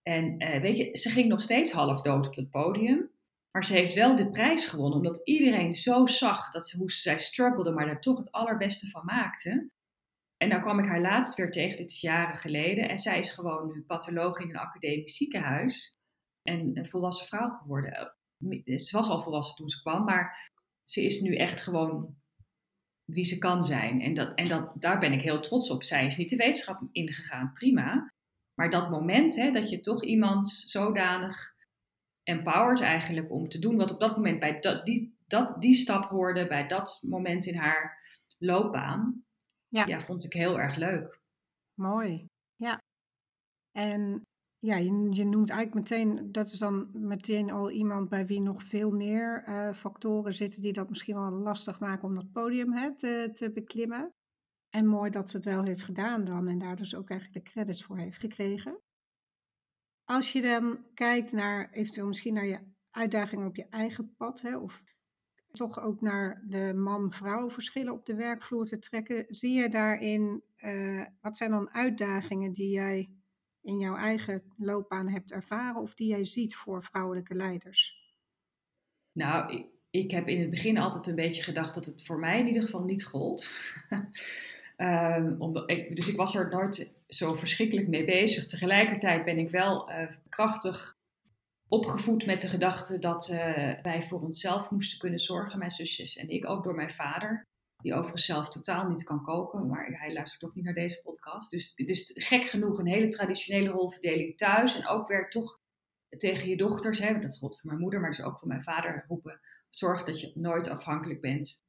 Speaker 2: En uh, weet je, ze ging nog steeds half dood op het podium. Maar ze heeft wel de prijs gewonnen, omdat iedereen zo zag dat ze, hoe zij struggelde, maar daar toch het allerbeste van maakte. En dan kwam ik haar laatst weer tegen, dit is jaren geleden. En zij is gewoon nu patholoog in een academisch ziekenhuis. En een volwassen vrouw geworden. Ze was al volwassen toen ze kwam, maar ze is nu echt gewoon wie ze kan zijn. En, dat, en dat, daar ben ik heel trots op. Zij is niet de wetenschap ingegaan, prima. Maar dat moment hè, dat je toch iemand zodanig empowert eigenlijk om te doen wat op dat moment bij dat, die, dat, die stap hoorde, bij dat moment in haar loopbaan, ja. ja, vond ik heel erg leuk.
Speaker 1: Mooi, ja. En ja, je, noemt eigenlijk meteen, dat is dan meteen al iemand bij wie nog veel meer uh, factoren zitten die dat misschien wel lastig maken om dat podium hè, te, beklimmen. En mooi dat ze het wel heeft gedaan dan en daar dus ook eigenlijk de credits voor heeft gekregen. Als je dan kijkt naar eventueel misschien naar je uitdagingen op je eigen pad, hè, of toch ook naar de man-vrouw verschillen op de werkvloer te trekken, zie je daarin, uh, wat zijn dan uitdagingen die jij in jouw eigen loopbaan hebt ervaren of die jij ziet voor vrouwelijke leiders?
Speaker 2: Nou, ik, heb in het begin altijd een beetje gedacht dat het voor mij in ieder geval niet gold. um, omdat ik, dus ik was er nooit zo verschrikkelijk mee bezig. Tegelijkertijd ben ik wel uh, krachtig opgevoed met de gedachte dat uh, wij voor onszelf moesten kunnen zorgen, mijn zusjes en ik, ook door mijn vader die overigens zelf totaal niet kan koken, maar hij luistert toch niet naar deze podcast. Dus, dus gek genoeg een hele traditionele rolverdeling thuis en ook weer toch tegen je dochters, hè, dat geldt voor mijn moeder, maar dus ook voor mijn vader, roepen, zorg dat je nooit afhankelijk bent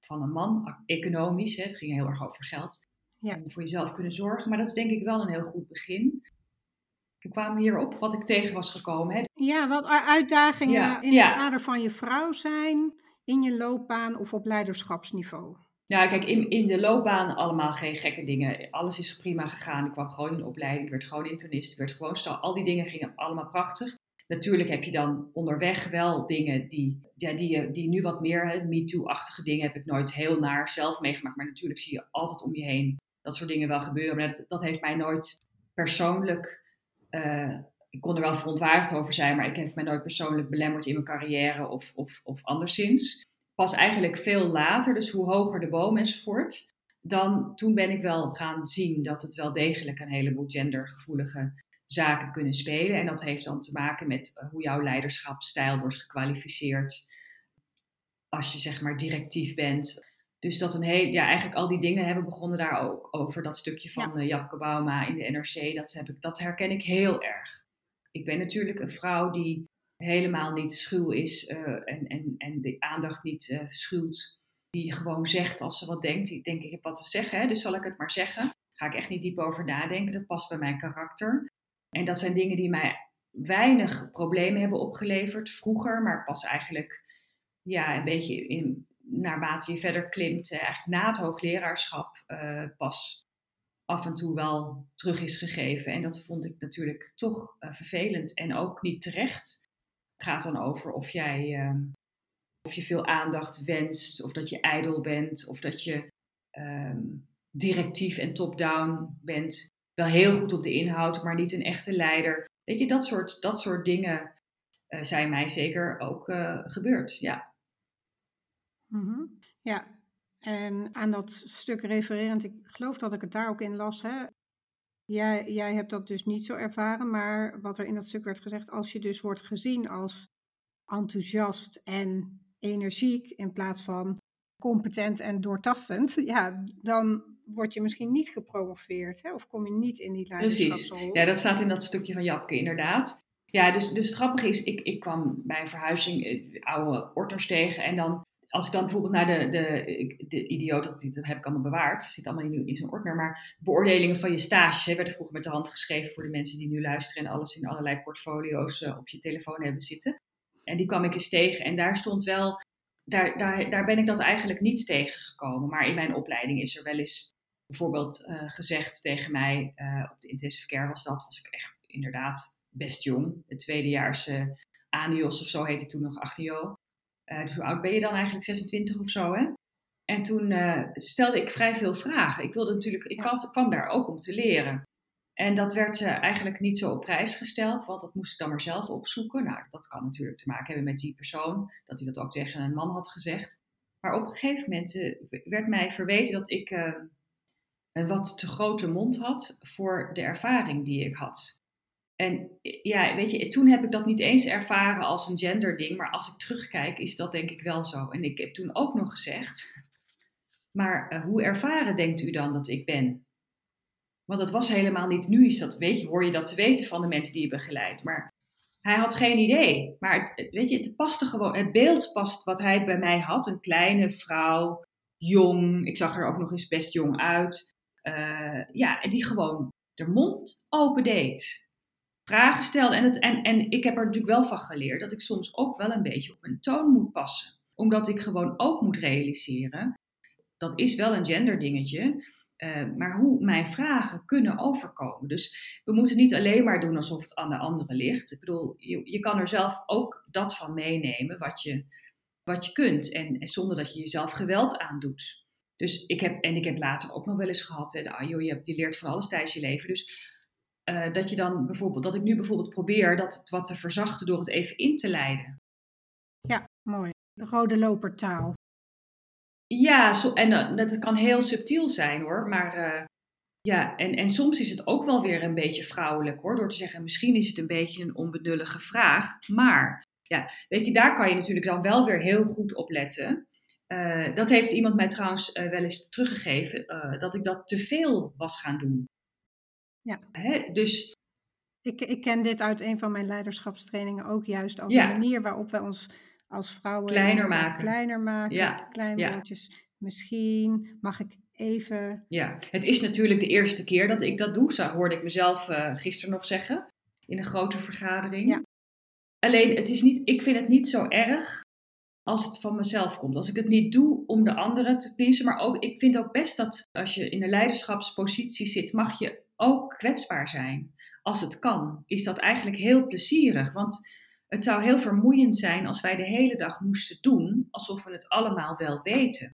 Speaker 2: van een man, economisch, hè, het ging heel erg over geld, ja. en voor jezelf kunnen zorgen. Maar dat is denk ik wel een heel goed begin. We kwamen hierop wat ik tegen was gekomen. Hè.
Speaker 1: Ja, wat uitdagingen in het kader van je vrouw zijn in je loopbaan of op leiderschapsniveau?
Speaker 2: Nou, kijk, in, in de loopbaan allemaal geen gekke dingen. Alles is prima gegaan. Ik kwam gewoon in opleiding. Ik werd gewoon internist. Ik werd gewoon stal. Al die dingen gingen allemaal prachtig. Natuurlijk heb je dan onderweg wel dingen die, ja, die, die nu wat meer, MeToo-achtige dingen heb ik nooit heel naar zelf meegemaakt. Maar natuurlijk zie je altijd om je heen dat soort dingen wel gebeuren. Maar dat, heeft mij nooit persoonlijk uh, ik kon er wel verontwaardigd over zijn, maar ik heb mij nooit persoonlijk belemmerd in mijn carrière of, of, of anderszins. Pas eigenlijk veel later, dus hoe hoger de boom enzovoort, dan toen ben ik wel gaan zien dat het wel degelijk een heleboel gendergevoelige zaken kunnen spelen. En dat heeft dan te maken met eh, hoe jouw leiderschapsstijl wordt gekwalificeerd als je zeg maar directief bent. Dus dat een heel, ja, eigenlijk al die dingen hebben begonnen daar ook over. Dat stukje van ja. uh, Japke Bauma in de NRC, dat, heb ik, dat herken ik heel erg. Ik ben natuurlijk een vrouw die helemaal niet schuw is uh, en, en, en de aandacht niet uh, verschuwt. Die gewoon zegt als ze wat denkt. Ik denk, ik heb wat te zeggen, dus zal ik het maar zeggen. Ga ik echt niet diep over nadenken. Dat past bij mijn karakter. En dat zijn dingen die mij weinig problemen hebben opgeleverd vroeger, maar pas eigenlijk ja, een beetje in, naarmate je verder klimt, eigenlijk na het hoogleraarschap, pas af en toe wel terug is gegeven. En dat vond ik natuurlijk toch uh, vervelend en ook niet terecht. gaat dan over of jij ehm, of je veel aandacht wenst, of dat je ijdel bent, of dat je ehm, directief en top-down bent. Wel heel goed op de inhoud, maar niet een echte leider. Weet je, dat soort, dat soort dingen uh, zijn mij zeker ook uh, gebeurd, ja.
Speaker 1: Mm Ja, en aan dat stuk refererend, ik geloof dat ik het daar ook in las. Hè? Jij, jij hebt dat dus niet zo ervaren, maar wat er in dat stuk werd gezegd, als je dus wordt gezien als enthousiast en energiek in plaats van competent en doortastend, ja, dan word je misschien niet gepromoveerd hè? of kom je niet in die leiderschapsrol.
Speaker 2: Precies, ja, dat staat in dat stukje van Japke inderdaad. Ja, dus, dus het grappige is, ik, ik kwam bij een verhuizing eh, oude orters tegen en dan als ik dan bijvoorbeeld naar de, de, de idioot, dat, heb ik allemaal bewaard, zit allemaal in, in zo'n ordner, maar beoordelingen van je stages hè, werden vroeger met de hand geschreven voor de mensen die nu luisteren en alles in allerlei portfolio's uh, op je telefoon hebben zitten. En die kwam ik eens tegen en daar stond wel, daar, daar, daar ben ik dat eigenlijk niet tegengekomen, maar in mijn opleiding is er wel eens bijvoorbeeld uh, gezegd tegen mij, uh, op de intensive care was dat, was ik echt inderdaad best jong, de tweedejaars ANIOS of zo heette toen nog AGNIO. Uh, dus hoe oud ben je dan eigenlijk? 26 of zo, hè? En toen uh, stelde ik vrij veel vragen. Ik wilde natuurlijk, ik kwam, kwam daar ook om te leren. En dat werd uh, eigenlijk niet zo op prijs gesteld, want dat moest ik dan maar zelf opzoeken. Nou, dat kan natuurlijk te maken hebben met die persoon, dat hij dat ook tegen een man had gezegd. Maar op een gegeven moment werd mij verweten dat ik een wat te grote mond had voor de ervaring die ik had. En ja, weet je, toen heb ik dat niet eens ervaren als een genderding, maar als ik terugkijk, is dat denk ik wel zo. En ik heb toen ook nog gezegd, maar uh, hoe ervaren denkt u dan dat ik ben? Want dat was helemaal niet, nu is dat, weet je, hoor je dat te weten van de mensen die je begeleidt. Maar hij had geen idee. Maar weet je, het paste gewoon, het beeld past wat hij bij mij had. Een kleine vrouw, jong, ik zag er ook nog eens best jong uit. Uh, ja, die gewoon de mond open deed vragen stelde. En, en, en ik heb er natuurlijk wel van geleerd dat ik soms ook wel een beetje op mijn toon moet passen. Omdat ik gewoon ook moet realiseren, dat is wel een genderdingetje, uh, maar hoe mijn vragen kunnen overkomen. Dus we moeten niet alleen maar doen alsof het aan de anderen ligt. Ik bedoel, je, je kan er zelf ook dat van meenemen wat je, wat je kunt. En, en zonder dat je jezelf geweld aandoet. Dus ik heb, en ik heb later ook nog wel eens gehad, hè, de, ah, joh, je, je leert van alles tijdens je leven. Dus uh, dat je dan bijvoorbeeld, dat ik nu bijvoorbeeld probeer dat wat te verzachten door het even in te leiden.
Speaker 1: Ja, mooi. De rode lopertaal.
Speaker 2: Ja, zo, en uh, dat kan heel subtiel zijn hoor, maar uh, ja, en, en soms is het ook wel weer een beetje vrouwelijk hoor, door te zeggen misschien is het een beetje een onbenullige vraag, maar ja, weet je, daar kan je natuurlijk dan wel weer heel goed op letten. dat heeft iemand mij trouwens wel eens teruggegeven, dat ik dat te veel was gaan doen.
Speaker 1: Ja.
Speaker 2: Hè? Dus
Speaker 1: ik, ik ken dit uit een van mijn leiderschapstrainingen ook juist als een manier waarop we ons als vrouwen
Speaker 2: kleiner maken.
Speaker 1: Kleiner maken, ja. klein ja. Misschien mag ik even.
Speaker 2: Ja, het is natuurlijk de eerste keer dat ik dat doe. Zo hoorde ik mezelf uh, gisteren nog zeggen in een grote vergadering. Ja. Alleen, het is niet, ik vind het niet zo erg als het van mezelf komt. Als ik het niet doe om de anderen te pleasen, maar ook, ik vind ook best dat als je in een leiderschapspositie zit, mag je ook kwetsbaar zijn. Als het kan, is dat eigenlijk heel plezierig. Want het zou heel vermoeiend zijn als wij de hele dag moesten doen alsof we het allemaal wel weten.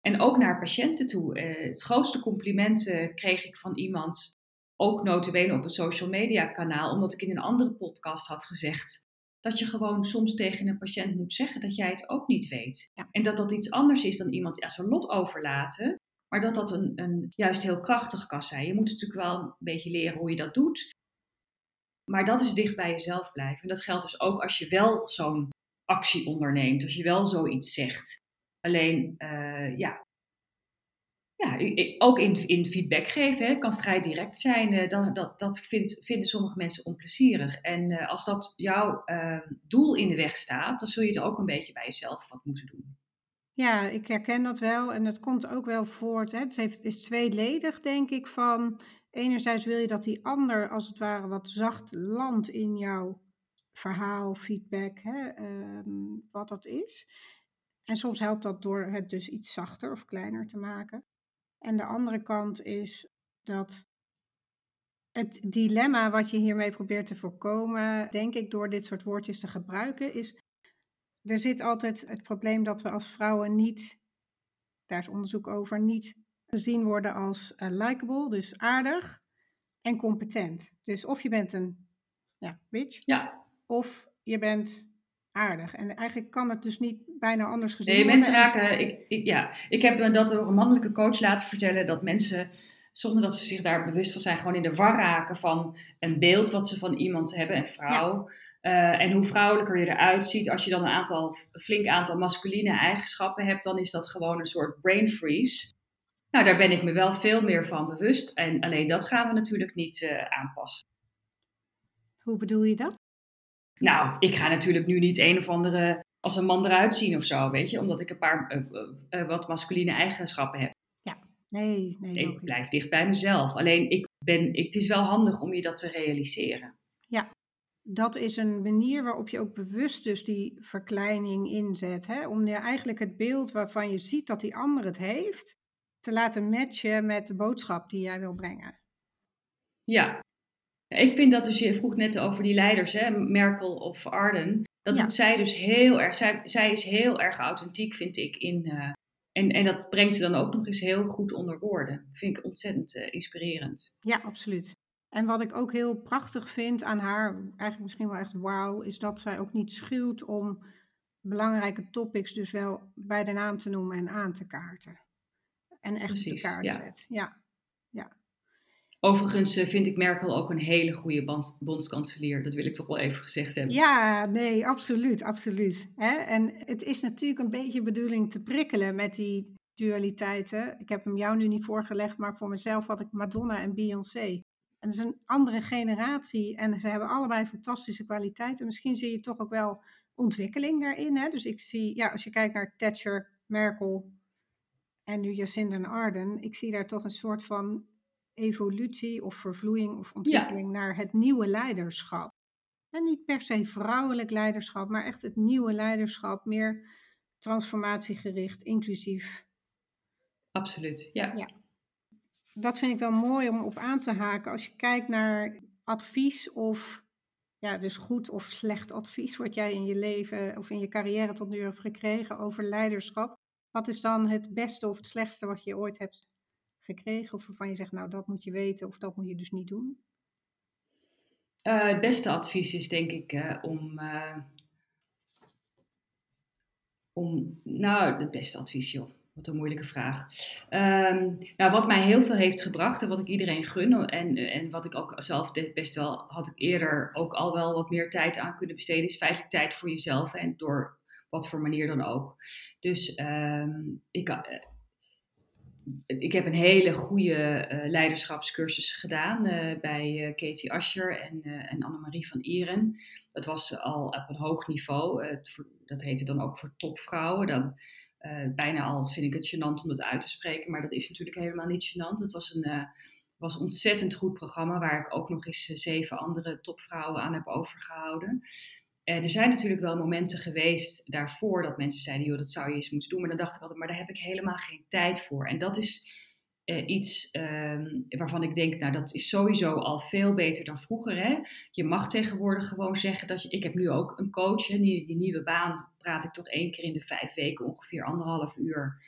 Speaker 2: En ook naar patiënten toe. Eh, het grootste compliment eh, kreeg ik van iemand, ook notabene op een social media kanaal, omdat ik in een andere podcast had gezegd dat je gewoon soms tegen een patiënt moet zeggen dat jij het ook niet weet. En dat dat iets anders is dan iemand ja, zijn lot overlaten. Maar dat dat een, een juist heel krachtig kan zijn. Je moet natuurlijk wel een beetje leren hoe je dat doet. Maar dat is dicht bij jezelf blijven. En dat geldt dus ook als je wel zo'n actie onderneemt. Als je wel zoiets zegt. Alleen, uh, ja. Ja, ook in, in feedback geven kan vrij direct zijn. Uh, dat dat, vindt, vinden sommige mensen onplezierig. En uh, als dat jouw doel in de weg staat, dan zul je het ook een beetje bij jezelf wat moeten doen.
Speaker 1: Ja, ik herken dat wel en het komt ook wel voort. Hè. Het heeft, is tweeledig, denk ik, van enerzijds wil je dat die ander als het ware wat zacht landt in jouw verhaal, feedback, hè, um, wat dat is. En soms helpt dat door het dus iets zachter of kleiner te maken. En de andere kant is dat het dilemma wat je hiermee probeert te voorkomen, denk ik, door dit soort woordjes te gebruiken, is er zit altijd het probleem dat we als vrouwen niet, daar is onderzoek over, niet gezien worden als uh, likable, dus aardig en competent. Dus of je bent een ja, bitch,
Speaker 2: ja.
Speaker 1: of je bent aardig. En eigenlijk kan het dus niet bijna anders gezien
Speaker 2: nee,
Speaker 1: worden.
Speaker 2: mensen raken, ik, ik, ja, ik heb me dat door een mannelijke coach laten vertellen, dat mensen zonder dat ze zich daar bewust van zijn, gewoon in de war raken van een beeld wat ze van iemand hebben, een vrouw. Eh, en hoe vrouwelijker je eruit ziet, als je dan een aantal, flink aantal masculine eigenschappen hebt, dan is dat gewoon een soort brain freeze. Nou, daar ben ik me wel veel meer van bewust. En alleen dat gaan we natuurlijk niet uh, aanpassen.
Speaker 1: Hoe bedoel je dat?
Speaker 2: Nou, ik ga natuurlijk nu niet een of andere als een man eruit zien of zo, weet je, omdat ik een paar uh, wat masculine eigenschappen heb.
Speaker 1: Ja, nee, nee.
Speaker 2: Ik blijf dicht bij mezelf. Alleen ik ben, ik, het is wel handig om je dat te realiseren.
Speaker 1: Ja, dat is een manier waarop je ook bewust dus die verkleining inzet. Hè? Om je eigenlijk het beeld waarvan je ziet dat die ander het heeft, te laten matchen met de boodschap die jij wil brengen.
Speaker 2: Ja, ik vind dat dus, je vroeg net over die leiders, hè, Merkel of Arden. Dat doet zij dus heel erg, zij, zij is heel erg authentiek, vind ik. In, uh, en, en dat brengt ze dan ook nog eens heel goed onder woorden. Vind ik ontzettend uh, inspirerend.
Speaker 1: Ja, absoluut. En wat ik ook heel prachtig vind aan haar, eigenlijk misschien wel echt wauw, is dat zij ook niet schuwt om belangrijke topics dus wel bij de naam te noemen en aan te kaarten. En echt Precies, de kaart ja. zet. Ja. ja.
Speaker 2: Overigens eh, vind ik Merkel ook een hele goede bondskanselier. Dat wil ik toch wel even gezegd hebben.
Speaker 1: Ja, nee, absoluut, absoluut. Hè? En het is natuurlijk een beetje bedoeling te prikkelen met die dualiteiten. Ik heb hem jou nu niet voorgelegd, maar voor mezelf had ik Madonna en Beyoncé. En dat is een andere generatie en ze hebben allebei fantastische kwaliteiten. Misschien zie je toch ook wel ontwikkeling daarin. Hè? Dus ik zie, ja, als je kijkt naar Thatcher, Merkel en nu Jacinda Arden, ik zie daar toch een soort van evolutie of vervloeiing of ontwikkeling naar het nieuwe leiderschap. En niet per se vrouwelijk leiderschap, maar echt het nieuwe leiderschap, meer transformatiegericht, inclusief.
Speaker 2: Absoluut, ja.
Speaker 1: ja dat vind ik wel mooi om op aan te haken. Als je kijkt naar advies of ja, dus goed of slecht advies wat jij in je leven of in je carrière tot nu hebt gekregen over leiderschap. Wat is dan het beste of het slechtste wat je ooit hebt gekregen? Of waarvan je zegt, nou dat moet je weten of dat moet je dus niet doen?
Speaker 2: Uh, het beste advies is denk ik uh, om, uh, om, nou het beste advies joh wat een moeilijke vraag. Um, nou, wat mij heel veel heeft gebracht en wat ik iedereen gun en, en wat ik ook zelf best wel had ik eerder ook al wel wat meer tijd aan kunnen besteden, is feitelijk tijd voor jezelf en door wat voor manier dan ook. Dus um, ik, uh, ik heb een hele goede uh, leiderschapscursus gedaan uh, bij Katie Ascher en, en Annemarie van Ieren. Dat was al op een hoog niveau. dat heette dan ook voor topvrouwen. Dan, uh, bijna al vind ik het gênant om het uit te spreken, maar dat is natuurlijk helemaal niet gênant. Het was een, uh, was ontzettend goed programma waar ik ook nog eens uh, zeven andere topvrouwen aan heb overgehouden. er zijn natuurlijk wel momenten geweest daarvoor dat mensen zeiden, joh, dat zou je eens moeten doen. Maar dan dacht ik altijd, maar daar heb ik helemaal geen tijd voor. En dat is uh, iets uh, waarvan ik denk, nou dat is sowieso al veel beter dan vroeger. Hè? Je mag tegenwoordig gewoon zeggen dat je, ik heb nu ook een coach, die, nieuwe baan praat ik toch één keer in de vijf weken, ongeveer anderhalf uur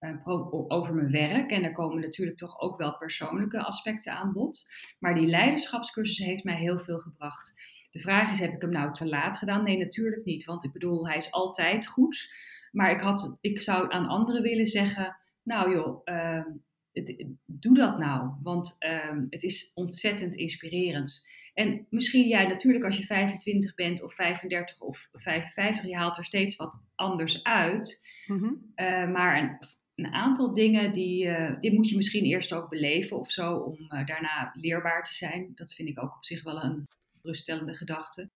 Speaker 2: uh, over mijn werk. En daar komen natuurlijk toch ook wel persoonlijke aspecten aan bod. Maar die leiderschapscursus heeft mij heel veel gebracht. De vraag is, heb ik hem nou te laat gedaan? Nee, natuurlijk niet, want ik bedoel, hij is altijd goed. Maar ik, had, ik zou aan anderen willen zeggen, nou joh, uh, het, doe dat nou, want um, het is ontzettend inspirerend. En misschien jij natuurlijk als je 25 bent of 35 of 55, je haalt er steeds wat anders uit. Mm-hmm. Uh, maar een, een, aantal dingen die, uh, die moet je misschien eerst ook beleven of zo om uh, daarna leerbaar te zijn. Dat vind ik ook op zich wel een ruststellende gedachte.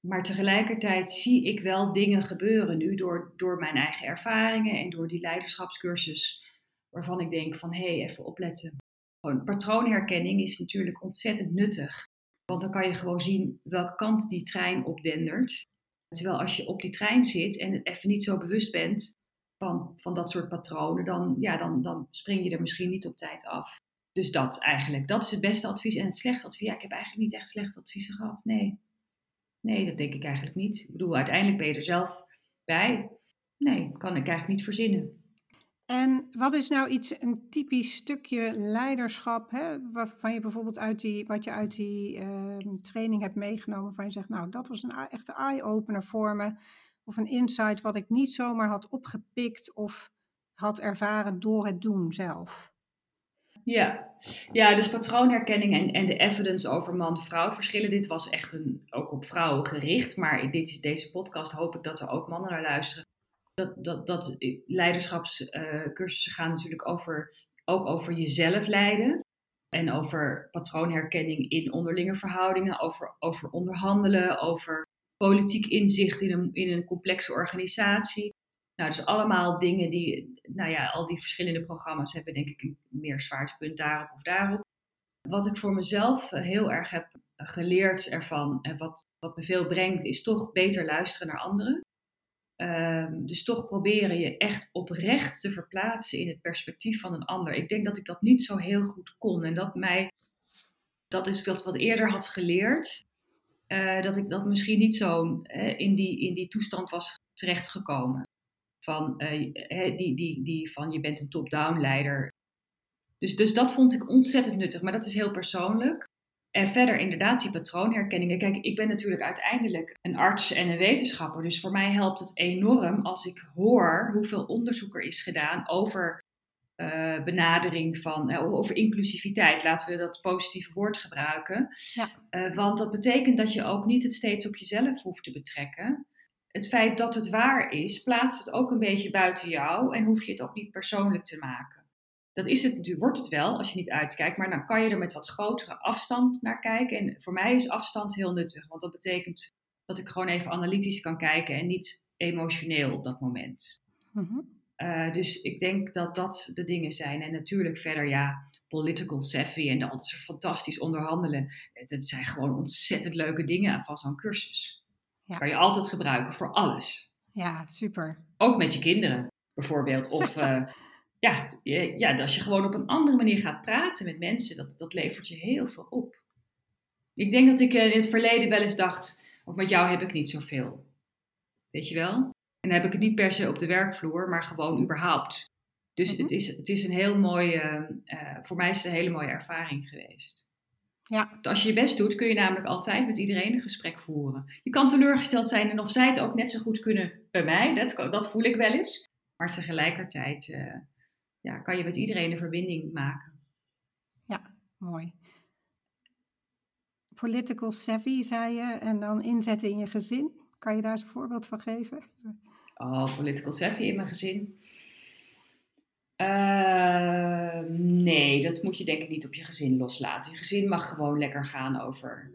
Speaker 2: Maar tegelijkertijd zie ik wel dingen gebeuren nu door, door mijn eigen ervaringen en door die leiderschapscursus waarvan ik denk van hé, hey, even opletten. Gewoon, patroonherkenning is natuurlijk ontzettend nuttig. Want dan kan je gewoon zien welke kant die trein opdendert. Terwijl als je op die trein zit en het even niet zo bewust bent van, van dat soort patronen, dan, ja, dan, dan spring je er misschien niet op tijd af. Dus dat eigenlijk, dat is het beste advies. En het slechtste advies, ja, ik heb eigenlijk niet echt slechte adviezen gehad. Nee. Nee, dat denk ik eigenlijk niet. Ik bedoel, uiteindelijk ben je er zelf bij. Nee, kan ik eigenlijk niet verzinnen.
Speaker 1: En wat is nou iets, een typisch stukje leiderschap, hè, waarvan je bijvoorbeeld uit die, wat je uit die ehm, training hebt meegenomen, waarvan je zegt, nou, dat was een echte eye-opener voor me, of een insight wat ik niet zomaar had opgepikt of had ervaren door het doen zelf?
Speaker 2: Ja, ja dus patroonherkenning en, en de evidence over man-vrouw verschillen. Dit was echt een, ook op vrouwen gericht, maar dit, deze podcast hoop ik dat er ook mannen naar luisteren. Dat, dat, dat leiderschapscursussen gaan natuurlijk over, ook over jezelf leiden. En over patroonherkenning in onderlinge verhoudingen, over, over onderhandelen, over politiek inzicht in een, in een complexe organisatie. Nou, dus allemaal dingen die, nou ja, al die verschillende programma's hebben denk ik een meer zwaartepunt daarop of daarop. Wat ik voor mezelf eh, heel erg heb geleerd ervan en wat, wat me veel brengt, is toch beter luisteren naar anderen. Ehm, dus toch proberen je echt oprecht te verplaatsen in het perspectief van een ander. Ik denk dat ik dat niet zo heel goed kon en dat mij, dat is dat wat eerder had geleerd, uh, dat ik dat misschien niet zo uh, in, die, in die toestand was terechtgekomen van, uh, die, die, die van je bent een top-down leider. Dus, dus dat vond ik ontzettend nuttig, maar dat is heel persoonlijk. En verder inderdaad die patroonherkenningen. Kijk, ik ben natuurlijk uiteindelijk een arts en een wetenschapper. Dus voor mij helpt het enorm als ik hoor hoeveel onderzoek er is gedaan over uh, benadering van, uh, over inclusiviteit. Laten we dat positieve woord gebruiken. Ja. Uh, want dat betekent dat je ook niet het steeds op jezelf hoeft te betrekken het feit dat het waar is, plaatst het ook een beetje buiten jou en hoef je het ook niet persoonlijk te maken. Dat is het, wordt het wel als je niet uitkijkt, maar dan kan je er met wat grotere afstand naar kijken. En voor mij is afstand heel nuttig, want dat betekent dat ik gewoon even analytisch kan kijken en niet emotioneel op dat moment. Mhm. uh, dus ik denk dat dat de dingen zijn. En natuurlijk verder, ja, political savvy en dat ze fantastisch onderhandelen. Het, het zijn gewoon ontzettend leuke dingen van zo'n cursus. Ja. Kan je altijd gebruiken voor alles.
Speaker 1: Ja, super.
Speaker 2: Ook met je kinderen bijvoorbeeld. Of uh, ja, ja, als je gewoon op een andere manier gaat praten met mensen, dat, dat levert je heel veel op. Ik denk dat ik in het verleden wel eens dacht, ook met jou heb ik niet zoveel. Weet je wel? En dan heb ik het niet per se op de werkvloer, maar gewoon überhaupt. Dus mhm. het, is, het is een heel mooie, uh, voor mij is het een hele mooie ervaring geweest. Ja. Als je je best doet, kun je namelijk altijd met iedereen een gesprek voeren. Je kan teleurgesteld zijn en of zij het ook net zo goed kunnen bij mij, dat, dat voel ik wel eens. Maar tegelijkertijd uh, ja, kan je met iedereen een verbinding maken.
Speaker 1: Ja, mooi. Political savvy, zei je, en dan inzetten in je gezin. Kan je daar eens een voorbeeld van geven?
Speaker 2: Oh, political savvy in mijn gezin. Uh, nee, dat moet je denk ik niet op je gezin loslaten. Je gezin mag gewoon lekker gaan over.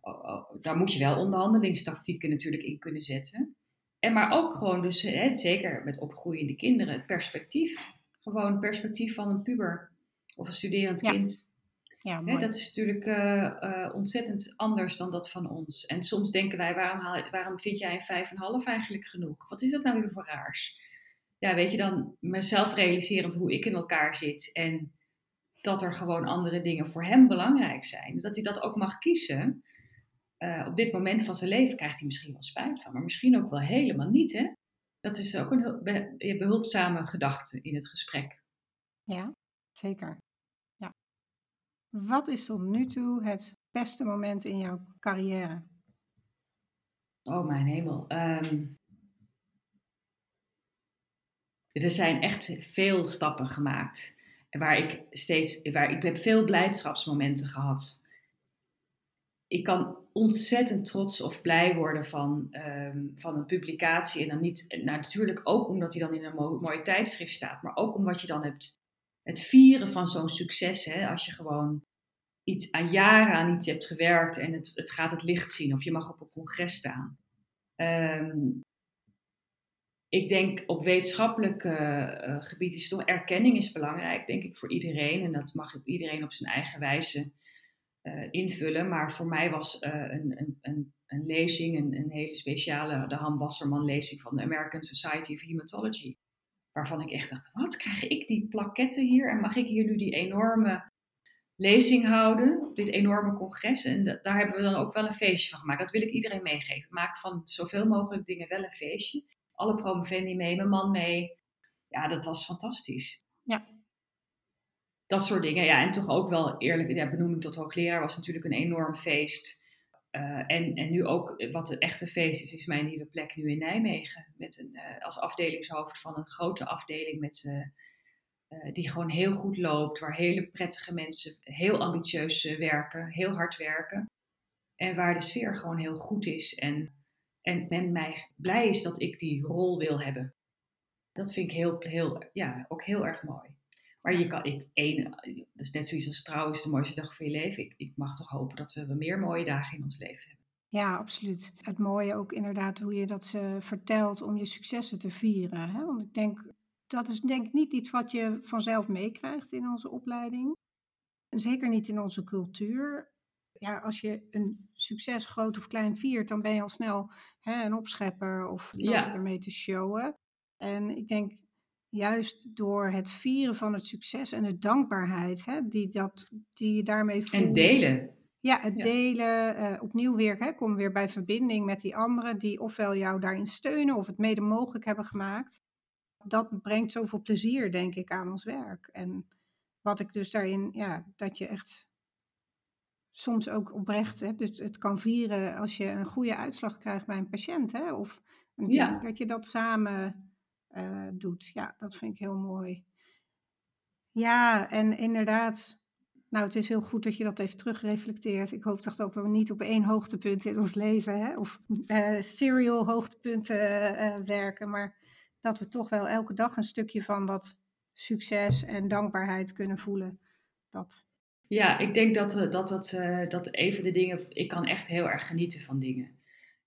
Speaker 2: Oh, oh, daar moet je wel onderhandelingstactieken natuurlijk in kunnen zetten. En maar ook gewoon, dus hè, zeker met opgroeiende kinderen, het perspectief. Gewoon perspectief van een puber of een studerend kind. Ja, mooi. Dat is natuurlijk uh, uh, ontzettend anders dan dat van ons. En soms denken wij, waarom, haal, waarom vind jij een 5,5 eigenlijk genoeg? Wat is dat nou weer voor raars? ja, weet je, dan mezelf realiserend hoe ik in elkaar zit en dat er gewoon andere dingen voor hem belangrijk zijn. Dat hij dat ook mag kiezen. Uh, op dit moment van zijn leven krijgt hij misschien wel spijt van, maar misschien ook wel helemaal niet. Hè? Dat is ook een behulpzame gedachte in het gesprek.
Speaker 1: Ja, zeker. Ja. Wat is tot nu toe het beste moment in jouw carrière?
Speaker 2: Oh, mijn hemel. Um, er zijn echt veel stappen gemaakt. Waar ik steeds, waar ik heb veel blijdschapsmomenten gehad. Ik kan ontzettend trots of blij worden van, ehm, van een publicatie. En dan niet, nou, natuurlijk ook omdat hij dan in een mooie tijdschrift staat, maar ook omdat je dan hebt het vieren van zo'n succes. Hè, als je gewoon iets aan jaren aan iets hebt gewerkt en het, het gaat het licht zien, of je mag op een congres staan. Um, ik denk op wetenschappelijk uh, gebied is toch erkenning is belangrijk, denk ik, voor iedereen. En dat mag iedereen op zijn eigen wijze invullen. Maar voor mij was een, een, een, een, lezing, een, hele speciale, de Han Wasserman lezing van de American Society of Hematology. Waarvan ik echt dacht, wat krijg ik die plaketten hier? En mag ik hier nu die enorme lezing houden op dit enorme congres. En daar hebben we dan ook wel een feestje van gemaakt. Dat wil ik iedereen meegeven. Maak van zoveel mogelijk dingen wel een feestje. Alle promovendi mee, mijn man mee. Ja, dat was fantastisch. Dat soort dingen. Ja, en toch ook wel eerlijk, ja, benoeming tot hoogleraar was natuurlijk een enorm feest. Uh, en, en nu ook, wat het echte feest is, is mijn nieuwe plek nu in Nijmegen. Met een, uh, als afdelingshoofd van een grote afdeling met uh, die gewoon heel goed loopt. Waar hele prettige mensen heel ambitieus werken, heel hard werken. En waar de sfeer gewoon heel goed is. En, en men mij blij is dat ik die rol wil hebben. Dat vind ik heel, heel, ja, ook heel erg mooi. Maar je kan, ik, één, dus net zoiets als trouw is de mooiste dag van je leven. Ik, ik mag toch hopen dat we meer mooie dagen in ons leven hebben.
Speaker 1: Ja, absoluut. Het mooie ook inderdaad hoe je dat ze vertelt om je successen te vieren. Hè? Want ik denk, dat is denk ik niet iets wat je vanzelf meekrijgt in onze opleiding. En zeker niet in onze cultuur. Ja, als je een succes groot of klein viert, dan ben je al snel hè, een opschepper of ja. ermee te showen. En ik denk, juist door het vieren van het succes en de dankbaarheid hè, die, dat, die je daarmee voelt.
Speaker 2: En delen.
Speaker 1: Ja, het delen, uh, opnieuw weer, hè, kom weer bij verbinding met die anderen die ofwel jou daarin steunen of het mede mogelijk hebben gemaakt. Dat brengt zoveel plezier, denk ik, aan ons werk. En wat ik dus daarin, ja, dat je echt soms ook oprecht, hè, dus het kan vieren als je een goede uitslag krijgt bij een patiënt, hè, of een ja. dat je dat samen uh, doet. Ja, dat vind ik heel mooi. Ja, en inderdaad, nou, het is heel goed dat je dat even terugreflecteert. Ik hoop toch dat we niet op één hoogtepunt in ons leven, hè, of uh, serial hoogtepunten uh, werken, maar dat we toch wel elke dag een stukje van dat succes en dankbaarheid kunnen voelen. Dat...
Speaker 2: Ja, ik denk dat, dat, dat, dat even de dingen, ik kan echt heel erg genieten van dingen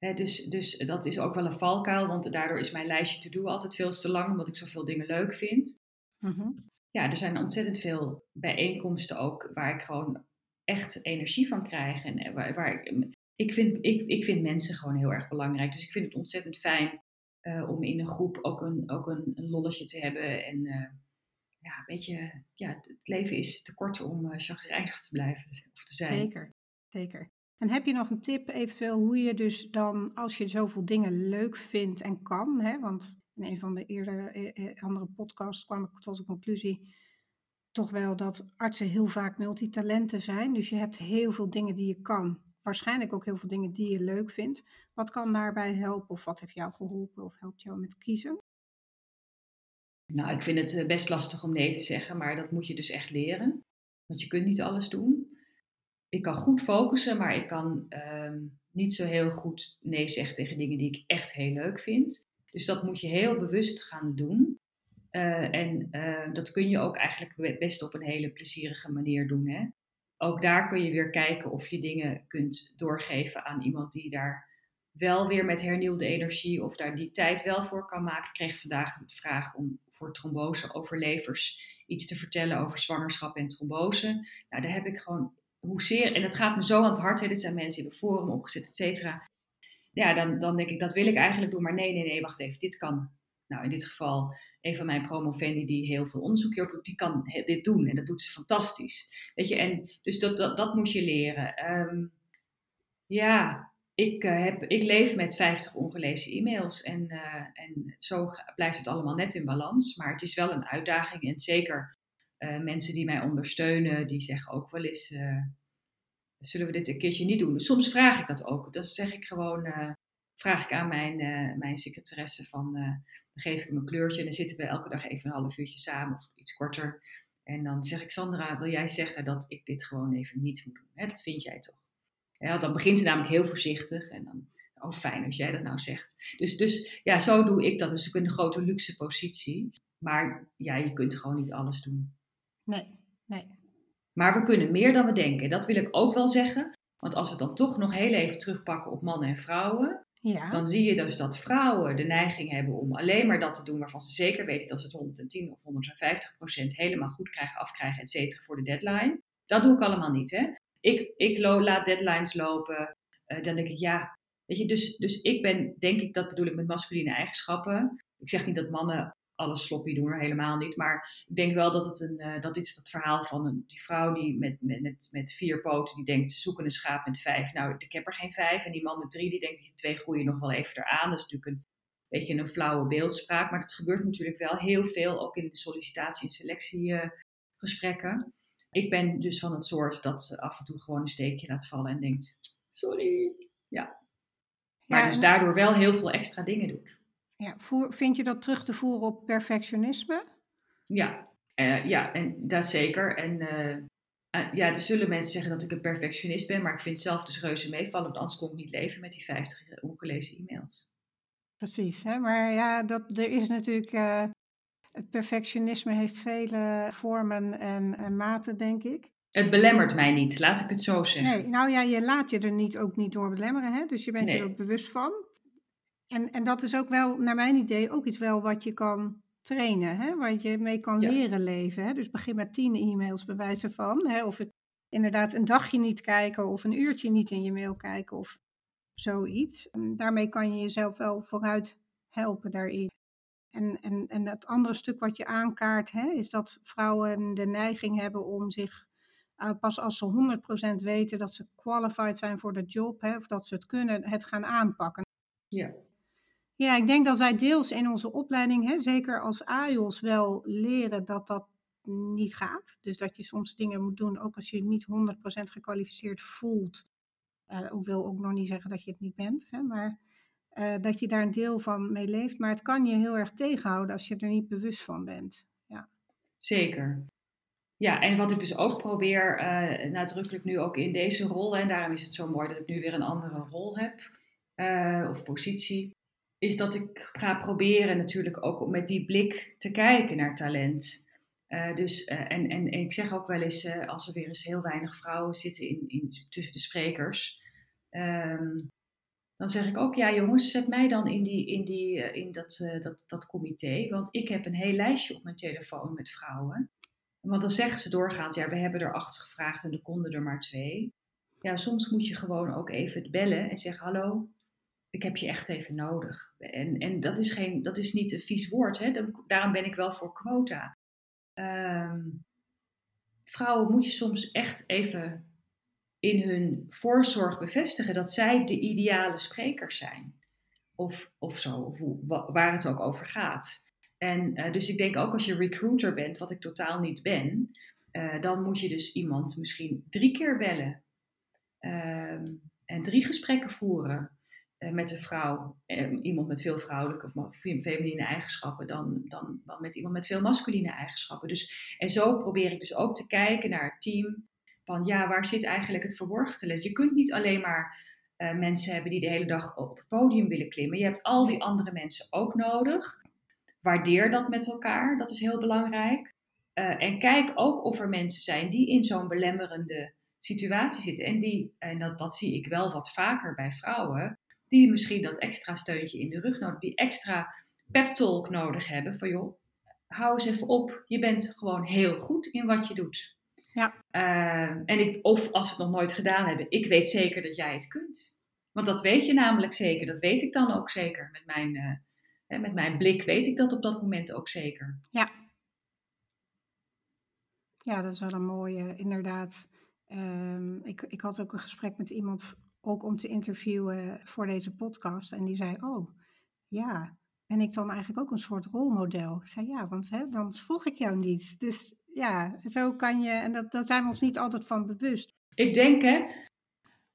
Speaker 2: dus, dus dat is ook wel een valkuil, want daardoor is mijn lijstje to-do altijd veel te lang, omdat ik zoveel dingen leuk vind.
Speaker 1: Mhm.
Speaker 2: Ja, er zijn ontzettend veel bijeenkomsten ook waar ik gewoon echt energie van krijg. En eh, waar, waar ik, ik, vind, ik, ik vind mensen gewoon heel erg belangrijk. Dus ik vind het ontzettend fijn uh, om in een groep ook een, ook een, een lolletje te hebben. En uh, ja, een beetje, ja, het leven is te kort om uh, chagrijnig te blijven of te zijn.
Speaker 1: Zeker, zeker. En heb je nog een tip eventueel hoe je dus dan, als je zoveel dingen leuk vindt en kan, hè, want in een van de eerdere eh, eh, andere podcasts kwam ik tot de conclusie toch wel dat artsen heel vaak multitalenten zijn. Dus je hebt heel veel dingen die je kan. Waarschijnlijk ook heel veel dingen die je leuk vindt. Wat kan daarbij helpen of wat heeft jou geholpen of helpt jou met kiezen?
Speaker 2: Nou, ik vind het eh, best lastig om nee te zeggen, maar dat moet je dus echt leren. Want je kunt niet alles doen ik kan goed focussen, maar ik kan ehm, niet zo heel goed nee zeggen tegen dingen die ik echt heel leuk vind. Dus dat moet je heel bewust gaan doen. Uh, en uh, dat kun je ook eigenlijk best op een hele plezierige manier doen. Hè? Ook daar kun je weer kijken of je dingen kunt doorgeven aan iemand die daar wel weer met hernieuwde energie of daar die tijd wel voor kan maken. Ik kreeg vandaag de vraag om voor trombose-overlevers iets te vertellen over zwangerschap en trombose. Nou, daar heb ik gewoon hoezeer, en het gaat me zo aan het hart, hè, dit zijn mensen die hebben forum opgezet, et cetera. Ja, dan, dan denk ik, dat wil ik eigenlijk doen, maar nee, nee, nee, wacht even, dit kan. Nou, in dit geval, een van mijn promovendi die heel veel onderzoek hierop doet, die kan dit doen en dat doet ze fantastisch. Weet je, en dus dat, dat, dat moet je leren. Um, ja, ik, uh, heb, ik leef met 50 ongelezen e-mails en, uh, en zo blijft het allemaal net in balans. Maar het is wel een uitdaging en zeker mensen die mij ondersteunen, die zeggen ook wel eens, uh, zullen we dit een keertje niet doen? Dus soms vraag ik dat ook. Dan zeg ik gewoon, uh, vraag ik aan mijn, mijn secretaresse van, dan geef ik hem een kleurtje en dan zitten we elke dag even een half uurtje samen of iets korter. En dan zeg ik, Sandra, wil jij zeggen dat ik dit gewoon even niet moet doen? Dat vind jij toch? Dan begint ze namelijk heel voorzichtig en dan, oh fijn als jij dat nou zegt. Dus, dus ja, zo doe ik dat. Dus ik ben een grote luxe positie. Maar ja, je kunt gewoon niet alles doen.
Speaker 1: Nee, nee.
Speaker 2: Maar we kunnen meer dan we denken. Dat wil ik ook wel zeggen. Want als we dan toch nog heel even terugpakken op mannen en vrouwen.
Speaker 1: Ja.
Speaker 2: Dan zie je dus dat vrouwen de neiging hebben om alleen maar dat te doen waarvan ze zeker weten dat ze het 110 of 150 procent helemaal goed krijgen, afkrijgen, et cetera, voor de deadline. Dat doe ik allemaal niet. Hè? Ik, ik laat deadlines lopen. Uh, dan denk ik, ja, weet je, dus, dus ik ben, denk ik, dat bedoel ik met masculine eigenschappen. Ik zeg niet dat mannen alles sloppy doen, helemaal niet. Maar ik denk wel dat het een, uh, dat is dat verhaal van een, die vrouw die met, met, met, vier poten, die denkt, zoeken een schaap met vijf. Nou, ik heb er geen vijf. En die man met drie, die denkt, die twee groeien nog wel even eraan. Dat is natuurlijk een beetje een flauwe beeldspraak. Maar dat gebeurt natuurlijk wel heel veel, ook in sollicitatie- en selectiegesprekken. ik ben dus van het soort dat af en toe gewoon een steekje laat vallen en denkt, sorry. Ja. Maar dus daardoor wel heel veel extra dingen doet.
Speaker 1: Ja, vind je dat terug te voeren op perfectionisme?
Speaker 2: Ja, uh, ja en dat zeker. En uh, ja, er zullen mensen zeggen dat ik een perfectionist ben, maar ik vind zelf dus reuze meevallen, want anders kon ik niet leven met die 50 ongelezen e-mails.
Speaker 1: Precies, hè? maar ja, dat, er is natuurlijk. Het perfectionisme heeft vele vormen en, en maten, denk ik.
Speaker 2: Het belemmert mij niet, laat ik het zo zeggen.
Speaker 1: Nee, nou ja, je laat je er niet, ook niet door belemmeren, hè? dus je bent er ook bewust van. En, en dat is ook wel, naar mijn idee, ook iets wel wat je kan trainen, hè? waar je mee kan leren leven. Hè? Dus begin met tien e-mails bij wijze van. Hè? Of het, inderdaad een dagje niet kijken of een uurtje niet in je mail kijken of zoiets. En daarmee kan je jezelf wel vooruit helpen daarin. En, en, en het andere stuk wat je aankaart, hè, is dat vrouwen de neiging hebben om zich uh, pas als ze 100% weten dat ze qualified zijn voor de job, hè, of dat ze het kunnen, het gaan aanpakken.
Speaker 2: Ja.
Speaker 1: Ja, ik denk dat wij deels in onze opleiding, hè, zeker als AIOS, wel leren dat dat niet gaat. Dus dat je soms dingen moet doen, ook als je niet 100% gekwalificeerd voelt. Uh, ik wil ook nog niet zeggen dat je het niet bent, hè, maar uh, dat je daar een deel van mee leeft. Maar het kan je heel erg tegenhouden als je er niet bewust van bent. Ja.
Speaker 2: Zeker. Ja, en wat ik dus ook probeer, uh, nadrukkelijk nu ook in deze rol, en daarom is het zo mooi dat ik nu weer een andere rol heb, of positie, is dat ik ga proberen natuurlijk ook met die blik te kijken naar talent. Uh, dus, uh, en, en, ik zeg ook wel eens, uh, als er weer eens heel weinig vrouwen zitten in, tussen de sprekers, um, dan zeg ik ook, ja jongens, zet mij dan in, die, in, die, in dat, dat, dat comité, want ik heb een heel lijstje op mijn telefoon met vrouwen. Want dan zeggen ze doorgaans, ja, we hebben er acht gevraagd en er konden er maar twee. Ja, soms moet je gewoon ook even bellen en zeggen, hallo, ik heb je echt even nodig. En, en dat, is geen, dat is niet een vies woord, hè? daarom ben ik wel voor quota. Um, vrouwen moet je soms echt even in hun voorzorg bevestigen dat zij de ideale sprekers zijn. Of, of zo, of waar het ook over gaat. En uh, dus ik denk ook als je recruiter bent, wat ik totaal niet ben, uh, dan moet je dus iemand misschien drie keer bellen. Uh, en drie gesprekken voeren. Eh, met een vrouw, eh, iemand met veel vrouwelijke of feminine eigenschappen, dan, dan, dan met iemand met veel masculine eigenschappen. Dus, en zo probeer ik dus ook te kijken naar het team. Van ja, waar zit eigenlijk het verborgen? Je kunt niet alleen maar uh, mensen hebben die de hele dag op het podium willen klimmen. Je hebt al die andere mensen ook nodig. Waardeer dat met elkaar, dat is heel belangrijk. En kijk ook of er mensen zijn die in zo'n belemmerende situatie zitten. En, die, en dat, dat zie ik wel wat vaker bij vrouwen die misschien dat extra steuntje in de rug nodig, die extra pep talk nodig hebben van joh, hou eens even op, je bent gewoon heel goed in wat je doet.
Speaker 1: Ja.
Speaker 2: Uh, en ik, of als ze het nog nooit gedaan hebben, ik weet zeker dat jij het kunt. Want dat weet je namelijk zeker, dat weet ik dan ook zeker. Met mijn, uh, met mijn blik weet ik dat op dat moment ook zeker.
Speaker 1: Ja. Ja, dat is wel een mooie, inderdaad. Um, ik, ik had ook een gesprek met iemand ook om te interviewen voor deze podcast. En die zei, oh ja, ben ik dan eigenlijk ook een soort rolmodel? Ik zei, ja, want hè, dan vroeg ik jou niet. Dus ja, zo kan je, en dat, daar zijn we ons niet altijd van bewust.
Speaker 2: Ik denk hè,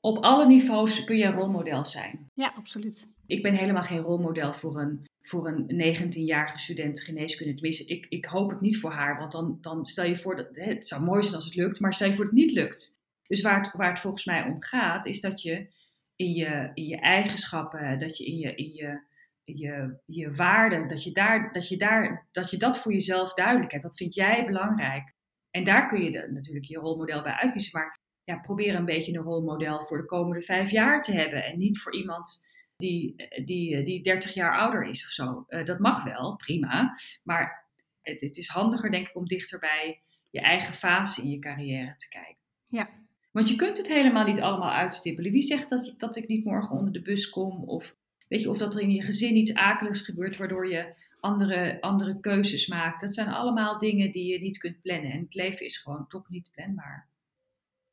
Speaker 2: op alle niveaus kun je een rolmodel zijn.
Speaker 1: Ja, absoluut.
Speaker 2: Ik ben helemaal geen rolmodel voor een, voor een 19-jarige student geneeskunde. Tenminste, ik, ik hoop het niet voor haar, want dan, dan stel je voor dat hè, het zou mooi zijn als het lukt, maar stel je voor dat het niet lukt. Dus waar het, waar het volgens mij om gaat, is dat je in je, in je eigenschappen, dat je in je, in je, je, je waarden, dat je, daar, dat, je daar, dat je dat voor jezelf duidelijk hebt. Wat vind jij belangrijk? En daar kun je natuurlijk je rolmodel bij uitkiezen. Maar ja, probeer een beetje een rolmodel voor de komende vijf jaar te hebben. En niet voor iemand die, die, die 30 jaar ouder is of zo. Uh, dat mag wel, prima. Maar het, het is handiger, denk ik, om dichter bij je eigen fase in je carrière te kijken.
Speaker 1: Ja,
Speaker 2: want je kunt het helemaal niet allemaal uitstippelen. Wie zegt dat, dat ik niet morgen onder de bus kom? Of, weet je, of dat er in je gezin iets akeligs gebeurt waardoor je andere, andere keuzes maakt. Dat zijn allemaal dingen die je niet kunt plannen. En het leven is gewoon toch niet planbaar.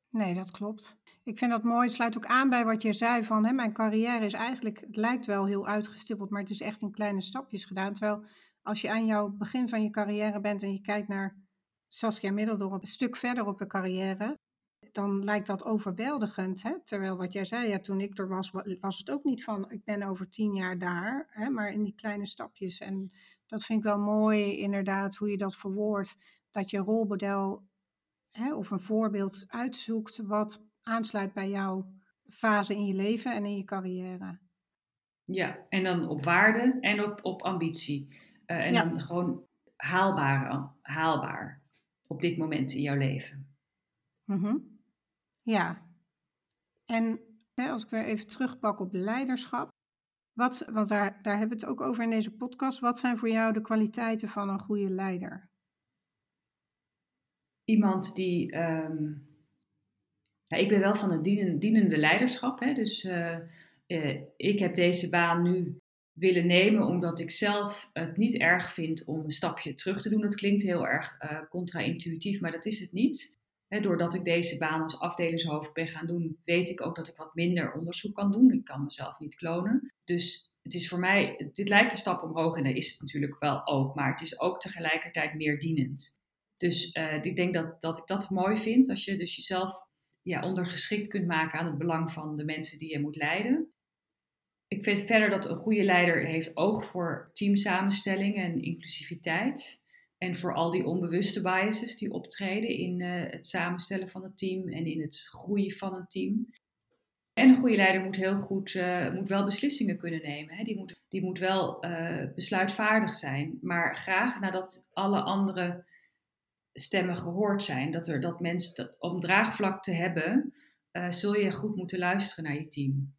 Speaker 1: Nee, dat klopt. Ik vind dat mooi. Het sluit ook aan bij wat je zei van hè, mijn carrière is eigenlijk, het lijkt wel heel uitgestippeld, maar het is echt in kleine stapjes gedaan. Terwijl als je aan jouw begin van je carrière bent en je kijkt naar Saskia Middeldorp een stuk verder op de carrière, dan lijkt dat overweldigend. Hè? Terwijl wat jij zei, ja, toen ik er was, was het ook niet van ik ben over tien jaar daar, hè? maar in die kleine stapjes. En dat vind ik wel mooi, inderdaad, hoe je dat verwoordt. Dat je rolmodel hè, of een voorbeeld uitzoekt wat aansluit bij jouw fase in je leven en in je carrière.
Speaker 2: Ja, en dan op waarde en op, op ambitie. Uh, en dan gewoon haalbaar, haalbaar op dit moment in jouw leven.
Speaker 1: Mm Ja. En hè, als ik weer even terugpak op leiderschap. Wat, want daar, daar hebben we het ook over in deze podcast. Wat zijn voor jou de kwaliteiten van een goede leider?
Speaker 2: Iemand die. Um, ja, ik ben wel van het dienende leiderschap. Hè, dus uh, uh, ik heb deze baan nu willen nemen omdat ik zelf het niet erg vind om een stapje terug te doen. Dat klinkt heel erg uh, contra-intuïtief, maar dat is het niet. Doordat ik deze baan als afdelingshoofd ben gaan doen, weet ik ook dat ik wat minder onderzoek kan doen. Ik kan mezelf niet klonen. Dus het is voor mij, dit lijkt een stap omhoog en dat is het natuurlijk wel ook, maar het is ook tegelijkertijd meer dienend. Dus uh, ik denk dat, dat ik dat mooi vind, als je dus jezelf ja, ondergeschikt kunt maken aan het belang van de mensen die je moet leiden. Ik vind verder dat een goede leider heeft oog voor teamsamenstelling en inclusiviteit. En voor al die onbewuste biases die optreden in uh, het samenstellen van het team en in het groeien van een team. En een goede leider moet heel goed, uh, moet wel beslissingen kunnen nemen. Hè. Die, moet, die moet wel uh, besluitvaardig zijn. Maar graag nadat alle andere stemmen gehoord zijn. Dat, er, dat mensen, dat, om draagvlak te hebben, zul je goed moeten luisteren naar je team.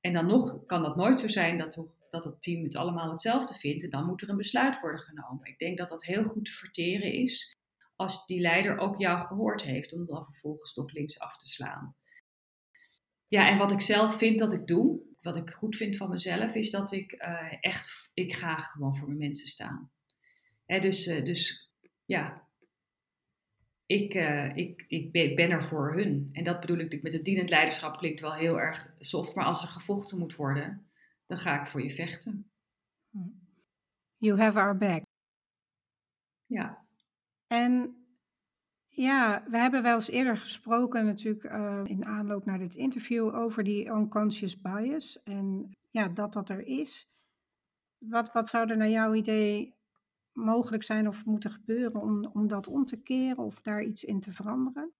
Speaker 2: En dan nog kan dat nooit zo zijn dat, dat het team het allemaal hetzelfde vindt. En dan moet er een besluit worden genomen. Ik denk dat dat heel goed te verteren is als die leider ook jou gehoord heeft, om dan vervolgens toch links af te slaan. Ja, en wat ik zelf vind dat ik doe, wat ik goed vind van mezelf, is dat ik uh, echt, ik ga gewoon voor mijn mensen staan. Hè, dus, uh, dus ja, ik, uh, ik, ik ben er voor hun. En dat bedoel ik met het dienend leiderschap klinkt wel heel erg soft, maar als er gevochten moet worden, dan ga ik voor je vechten.
Speaker 1: You have our back.
Speaker 2: Ja.
Speaker 1: En ja, we hebben wel eens eerder gesproken natuurlijk uh, in aanloop naar dit interview over die unconscious bias en ja, dat dat er is. Wat, wat zou er naar jouw idee mogelijk zijn of moeten gebeuren om, om dat om te keren of daar iets in te veranderen?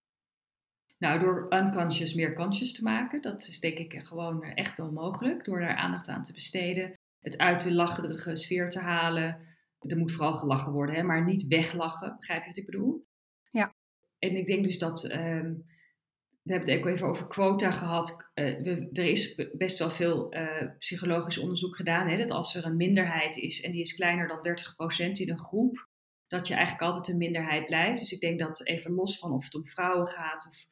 Speaker 2: Nou, door unconscious meer conscious te maken, dat is denk ik gewoon echt wel mogelijk. Door daar aandacht aan te besteden, het uit de lacherige sfeer te halen. Er moet vooral gelachen worden, hè, maar niet weglachen. Begrijp je wat ik bedoel?
Speaker 1: Ja.
Speaker 2: En ik denk dus dat um, we hebben het ook even over quota gehad. Uh, we, er is best wel veel uh, psychologisch onderzoek gedaan. Hè, dat als er een minderheid is en die is kleiner dan 30% in een groep, dat je eigenlijk altijd een minderheid blijft. Dus ik denk dat even los van of het om vrouwen gaat, of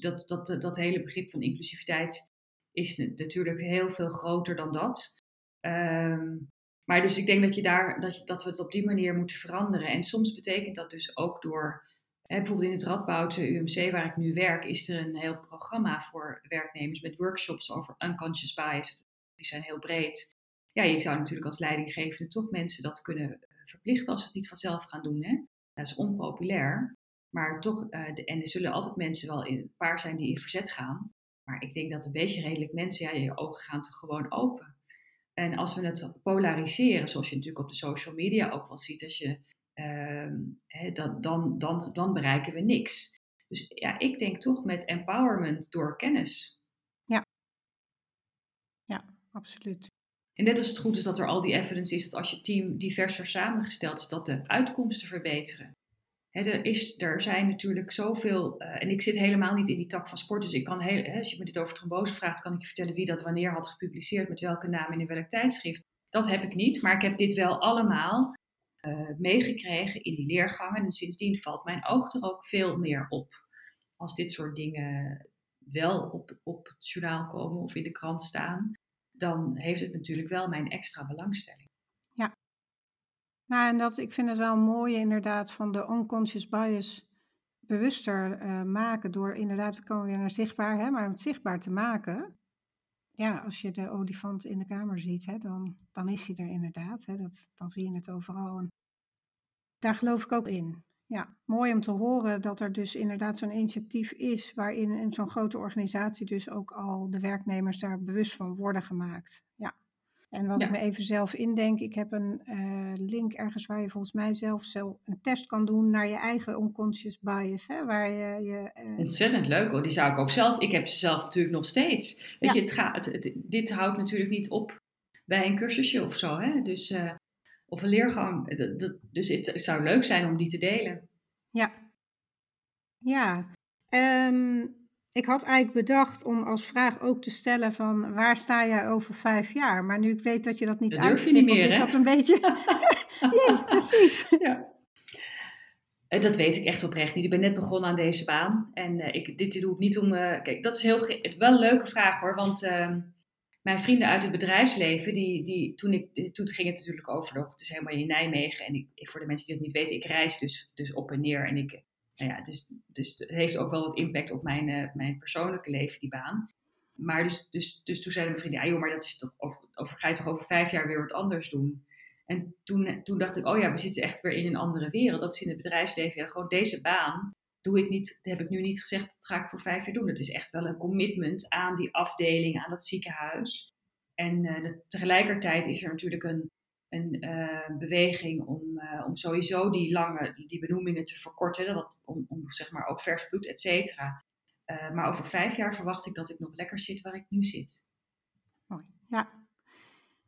Speaker 2: dat, dat, dat, dat hele begrip van inclusiviteit is natuurlijk heel veel groter dan dat. Um, maar dus ik denk dat, je daar, dat, je, dat we het op die manier moeten veranderen. En soms betekent dat dus ook door bijvoorbeeld in het Radboud UMC, waar ik nu werk, is er een heel programma voor werknemers met workshops over unconscious bias. Die zijn heel breed. Ja, je zou natuurlijk als leidinggevende toch mensen dat kunnen eh, verplichten als ze het niet vanzelf gaan doen. Hè? Dat is onpopulair. Maar toch, de, en er zullen altijd mensen wel in een paar zijn die in verzet gaan. Maar ik denk dat een beetje redelijk mensen, ja, je ogen gaan toch gewoon open. En als we het polariseren, zoals je natuurlijk op de social media ook wel ziet, als je uh, dan, dan, dan, dan bereiken we niks. Dus ja, ik denk toch met empowerment door kennis.
Speaker 1: Ja, ja absoluut.
Speaker 2: En net als het goed is dat er al die evidence is dat als je team diverser samengesteld is, dat de uitkomsten verbeteren. er, is, er zijn natuurlijk zoveel, uh, en ik zit helemaal niet in die tak van sport, dus ik kan heel, als je me dit over trombose vraagt, kan ik je vertellen wie dat wanneer had gepubliceerd, met welke naam en in welk tijdschrift. Dat heb ik niet, maar ik heb dit wel allemaal uh, meegekregen in die leergangen. En sindsdien valt mijn oog er ook veel meer op. Als dit soort dingen wel op, op het journaal komen of in de krant staan, dan heeft het natuurlijk wel mijn extra belangstelling.
Speaker 1: Ja. Nou, en dat, ik vind het wel mooi inderdaad van de unconscious bias bewuster uh, maken door inderdaad, we komen weer naar zichtbaar, hè, maar om het zichtbaar te maken. Ja, als je de olifant in de kamer ziet, hè, dan, dan is hij er inderdaad. Hè, dat, dan zie je het overal. En daar geloof ik ook in. Ja, mooi om te horen dat er dus inderdaad zo'n initiatief is waarin in zo'n grote organisatie dus ook al de werknemers daar bewust van worden gemaakt. Ja. En wat ik me even zelf indenk, ik heb een uh, link ergens waar je volgens mij zelf, zelf een test kan doen naar je eigen unconscious bias. Hè, waar je, je
Speaker 2: uh... Ontzettend leuk hoor, die zou ik ook zelf, ik heb ze zelf natuurlijk nog steeds. Weet je, het gaat, het, dit houdt natuurlijk niet op bij een cursusje of zo. Hè? Dus uh, of een leergang. dus het zou leuk zijn om die te delen.
Speaker 1: Ja. Ja. Um, ik had eigenlijk bedacht om als vraag ook te stellen van waar sta jij over vijf jaar? Maar nu ik weet dat je dat niet uitstippelt, is dat een beetje...
Speaker 2: ja, precies. Ja. Eh, dat weet ik echt oprecht niet. Ik ben net begonnen aan deze baan. En uh, ik, dit doe ik niet om... Uh, kijk, dat is heel, wel een leuke vraag hoor. Want uh, mijn vrienden uit het bedrijfsleven, die, die, toen, ik, toen ging het natuurlijk over, het is helemaal in Nijmegen. En ik, voor de mensen die het niet weten, ik reis dus, dus op en neer. En ik, nou ja, dus, dus het heeft ook wel wat impact op mijn, uh, mijn persoonlijke leven, die baan. Maar dus, dus, dus toen zeiden mijn vrienden, ja joh, maar dat is toch, over, ga je toch over vijf jaar weer wat anders doen? En toen, toen dacht ik, oh ja, we zitten echt weer in een andere wereld. Dat is in het bedrijfsleven, ja, gewoon deze baan doe ik niet, dat heb ik nu niet gezegd, dat ga ik voor vijf jaar doen. Het is echt wel een commitment aan die afdeling, aan dat ziekenhuis. En uh, tegelijkertijd is er natuurlijk een, een uh, beweging om, uh, om sowieso die lange die benoemingen te verkorten. Dat, om, om zeg maar ook vers bloed, et cetera. maar over vijf jaar verwacht ik dat ik nog lekker zit waar ik nu zit.
Speaker 1: Mooi, ja.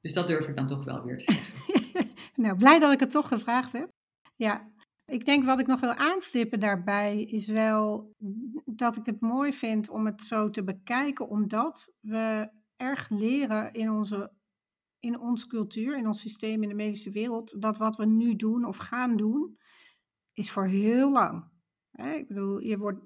Speaker 2: Dus dat durf ik dan toch wel weer te zeggen.
Speaker 1: nou, blij dat ik het toch gevraagd heb. Ja, ik denk wat ik nog wil aanstippen daarbij is wel dat ik het mooi vind om het zo te bekijken, omdat we erg leren in, onze, in ons cultuur, in ons systeem, in de medische wereld, dat wat we nu doen of gaan doen, is voor heel lang. Ik bedoel, je wordt.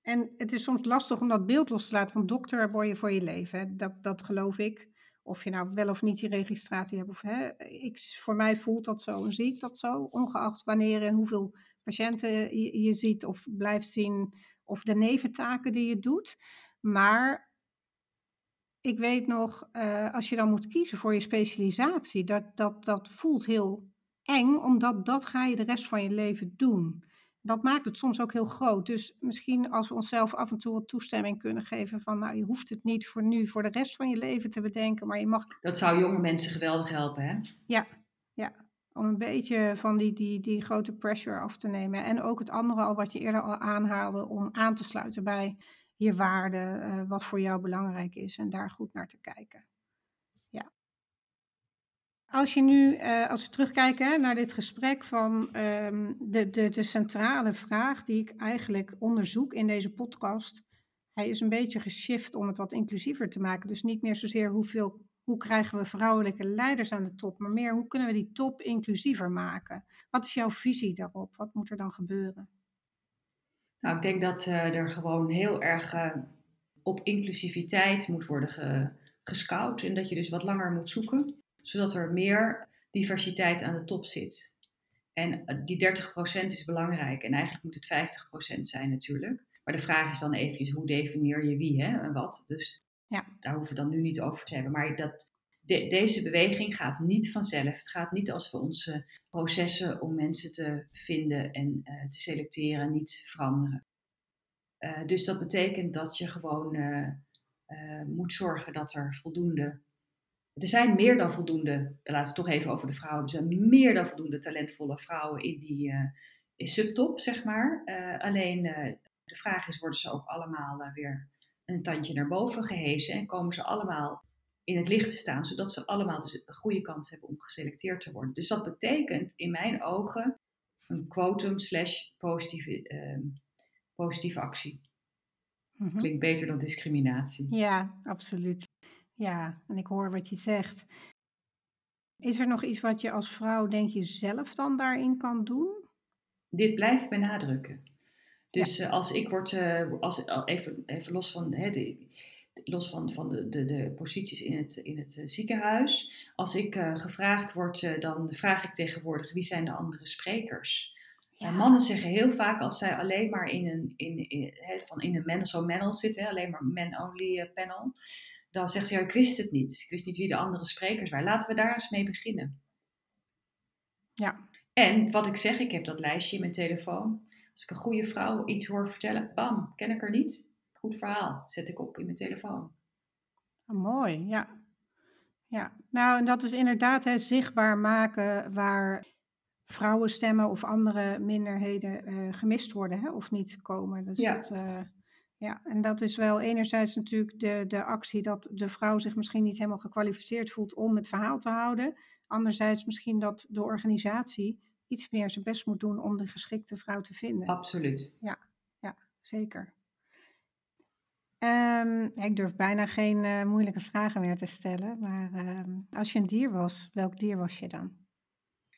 Speaker 1: En het is soms lastig om dat beeld los te laten, want dokter word je voor je leven. Dat, dat geloof ik. Of je nou wel of niet je registratie hebt. Of, hè, ik, voor mij voelt dat zo en zie ik dat zo. Ongeacht wanneer en hoeveel patiënten je, ziet of blijft zien. Of de neventaken die je doet. Maar ik weet nog, uh, als je dan moet kiezen voor je specialisatie, dat, dat, dat voelt heel eng, omdat dat ga je de rest van je leven doen dat maakt het soms ook heel groot. Dus misschien als we onszelf af en toe wat toestemming kunnen geven van, nou, je hoeft het niet voor nu, voor de rest van je leven te bedenken, maar je mag.
Speaker 2: Dat zou jonge mensen geweldig helpen, hè?
Speaker 1: Ja, ja. Om een beetje van die, die, die grote pressure af te nemen. En ook het andere al wat je eerder al aanhaalde, om aan te sluiten bij je waarde, uh, wat voor jou belangrijk is en daar goed naar te kijken. Als je nu, uh, als we terugkijken naar dit gesprek van um, de, de, de centrale vraag die ik eigenlijk onderzoek in deze podcast, hij is een beetje geshift om het wat inclusiever te maken. Dus niet meer zozeer hoeveel, hoe krijgen we vrouwelijke leiders aan de top, maar meer hoe kunnen we die top inclusiever maken? Wat is jouw visie daarop? Wat moet er dan gebeuren?
Speaker 2: Nou, ik denk dat uh, er gewoon heel erg uh, op inclusiviteit moet worden ge, gescout en dat je dus wat langer moet zoeken zodat er meer diversiteit aan de top zit. En eh, die 30% is belangrijk en eigenlijk moet het 50% zijn natuurlijk. Maar de vraag is dan eventjes, hoe definieer je wie hè, en wat? Dus ja. daar hoeven we dan nu niet over te hebben. Maar dat, deze beweging gaat niet vanzelf. Het gaat niet als we onze processen om mensen te vinden en uh, te selecteren niet veranderen. Uh, dus dat betekent dat je gewoon uh, moet zorgen dat er voldoende er zijn meer dan voldoende, laten we het toch even over de vrouwen, er zijn meer dan voldoende talentvolle vrouwen in die uh, in subtop, zeg maar. Uh, alleen uh, de vraag is, worden ze ook allemaal weer een tandje naar boven gehezen en komen ze allemaal in het licht te staan, zodat ze allemaal dus een goede kans hebben om geselecteerd te worden. Dus dat betekent in mijn ogen een quotum slash positieve, ehm, positieve actie. Mhm. Klinkt beter dan discriminatie.
Speaker 1: Ja, absoluut. Ja, en ik hoor wat je zegt. Is er nog iets wat je als vrouw, denk je, zelf dan daarin kan doen?
Speaker 2: Dit blijft benadrukken. Dus ja. uh, als ik word, uh, als, even, even los van, hè, de, los van, van de, de, de posities in het, in het ziekenhuis. Als ik gevraagd word, dan vraag ik tegenwoordig wie zijn de andere sprekers. Ja. mannen zeggen heel vaak als zij alleen maar in een, in, in, van in een men, zo'n panel zitten, alleen maar men-only panel, dan zegt ze ja, ik wist het niet. Ik wist niet wie de andere sprekers waren. Laten we daar eens mee beginnen.
Speaker 1: Ja.
Speaker 2: En wat ik zeg, ik heb dat lijstje in mijn telefoon. Als ik een goede vrouw iets hoor vertellen, bam, ken ik er niet. Goed verhaal, zet ik op in mijn telefoon.
Speaker 1: Oh, mooi, ja. Ja, nou en dat is inderdaad hè, zichtbaar maken waar vrouwenstemmen of andere minderheden uh, gemist worden hè, of niet komen. Dus ja. Dat, uh, ja, en dat is wel enerzijds natuurlijk de, de actie dat de vrouw zich misschien niet helemaal gekwalificeerd voelt om het verhaal te houden. Anderzijds misschien dat de organisatie iets meer zijn best moet doen om de geschikte vrouw te vinden.
Speaker 2: Absoluut.
Speaker 1: Ja, ja zeker. Um, ik durf bijna geen uh, moeilijke vragen meer te stellen. Maar um, als je een dier was, welk dier was je dan?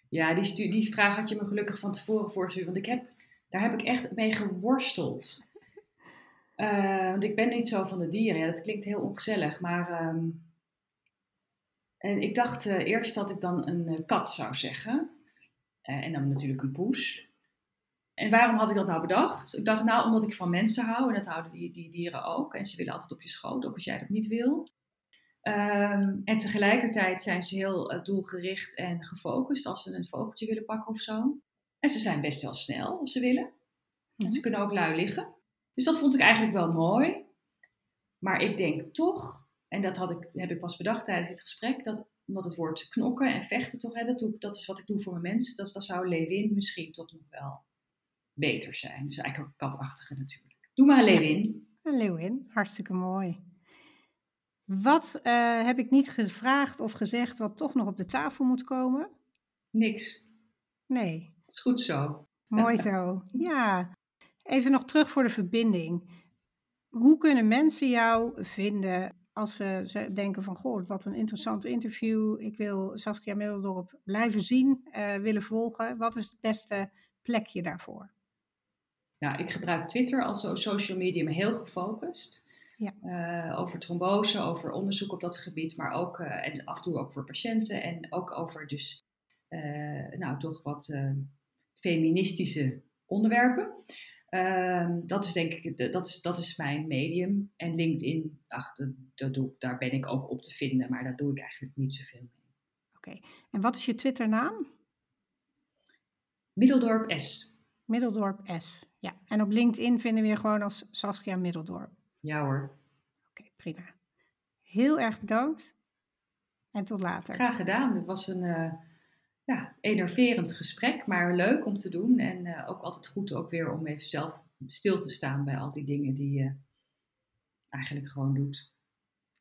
Speaker 2: Ja, die, die vraag had je me gelukkig van tevoren voorgestuurd. Want ik heb, daar heb ik echt mee geworsteld. Uh, want ik ben niet zo van de dieren. Ja, dat klinkt heel ongezellig. Maar um, en ik dacht uh, eerst dat ik dan een uh, kat zou zeggen. en dan natuurlijk een poes. En waarom had ik dat nou bedacht? Ik dacht, nou, omdat ik van mensen hou. En dat houden die, die dieren ook. En ze willen altijd op je schoot, ook als jij dat niet wil. Um, en tegelijkertijd zijn ze heel doelgericht en gefocust als ze een vogeltje willen pakken of zo. En ze zijn best wel snel als ze willen. En ze mhm. kunnen ook lui liggen. Dus dat vond ik eigenlijk wel mooi. Maar ik denk toch, en dat had ik, heb ik pas bedacht tijdens dit gesprek, dat omdat het woord knokken en vechten toch, hè, dat, doe, dat is wat ik doe voor mijn mensen, dat, dat zou Lewin misschien toch nog wel beter zijn. Dus eigenlijk ook katachtige natuurlijk. Doe maar een Lewin.
Speaker 1: Een Lewin, hartstikke mooi. Wat uh, heb ik niet gevraagd of gezegd wat toch nog op de tafel moet komen?
Speaker 2: Niks.
Speaker 1: Nee.
Speaker 2: Is goed zo.
Speaker 1: Mooi zo. Ja. Even nog terug voor de verbinding. Hoe kunnen mensen jou vinden als ze, denken van, goh, wat een interessant interview. Ik wil Saskia Middeldorp blijven zien, uh, willen volgen. Wat is het beste plekje daarvoor?
Speaker 2: Nou, ik gebruik Twitter als social media heel gefocust. Ja. Uh, over trombose, over onderzoek op dat gebied, maar ook uh, en af en toe ook voor patiënten en ook over dus nou toch wat feministische onderwerpen. Um, dat is denk ik, dat is, dat is mijn medium. En LinkedIn, ach, dat, dat doe, daar ben ik ook op te vinden, maar daar doe ik eigenlijk niet zoveel mee.
Speaker 1: Oké, en wat is je Twitternaam?
Speaker 2: Middeldorp S.
Speaker 1: Middeldorp S, ja. En op LinkedIn vinden we je gewoon als Saskia Middeldorp.
Speaker 2: Ja hoor.
Speaker 1: Oké, prima. Heel erg bedankt en tot later.
Speaker 2: Graag gedaan. Het was een... Uh, ja, enerverend gesprek, maar leuk om te doen. En uh, ook altijd goed ook weer om even zelf stil te staan bij al die dingen die je eigenlijk gewoon doet.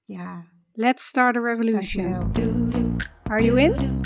Speaker 1: Ja, let's start a revolution. Are you in?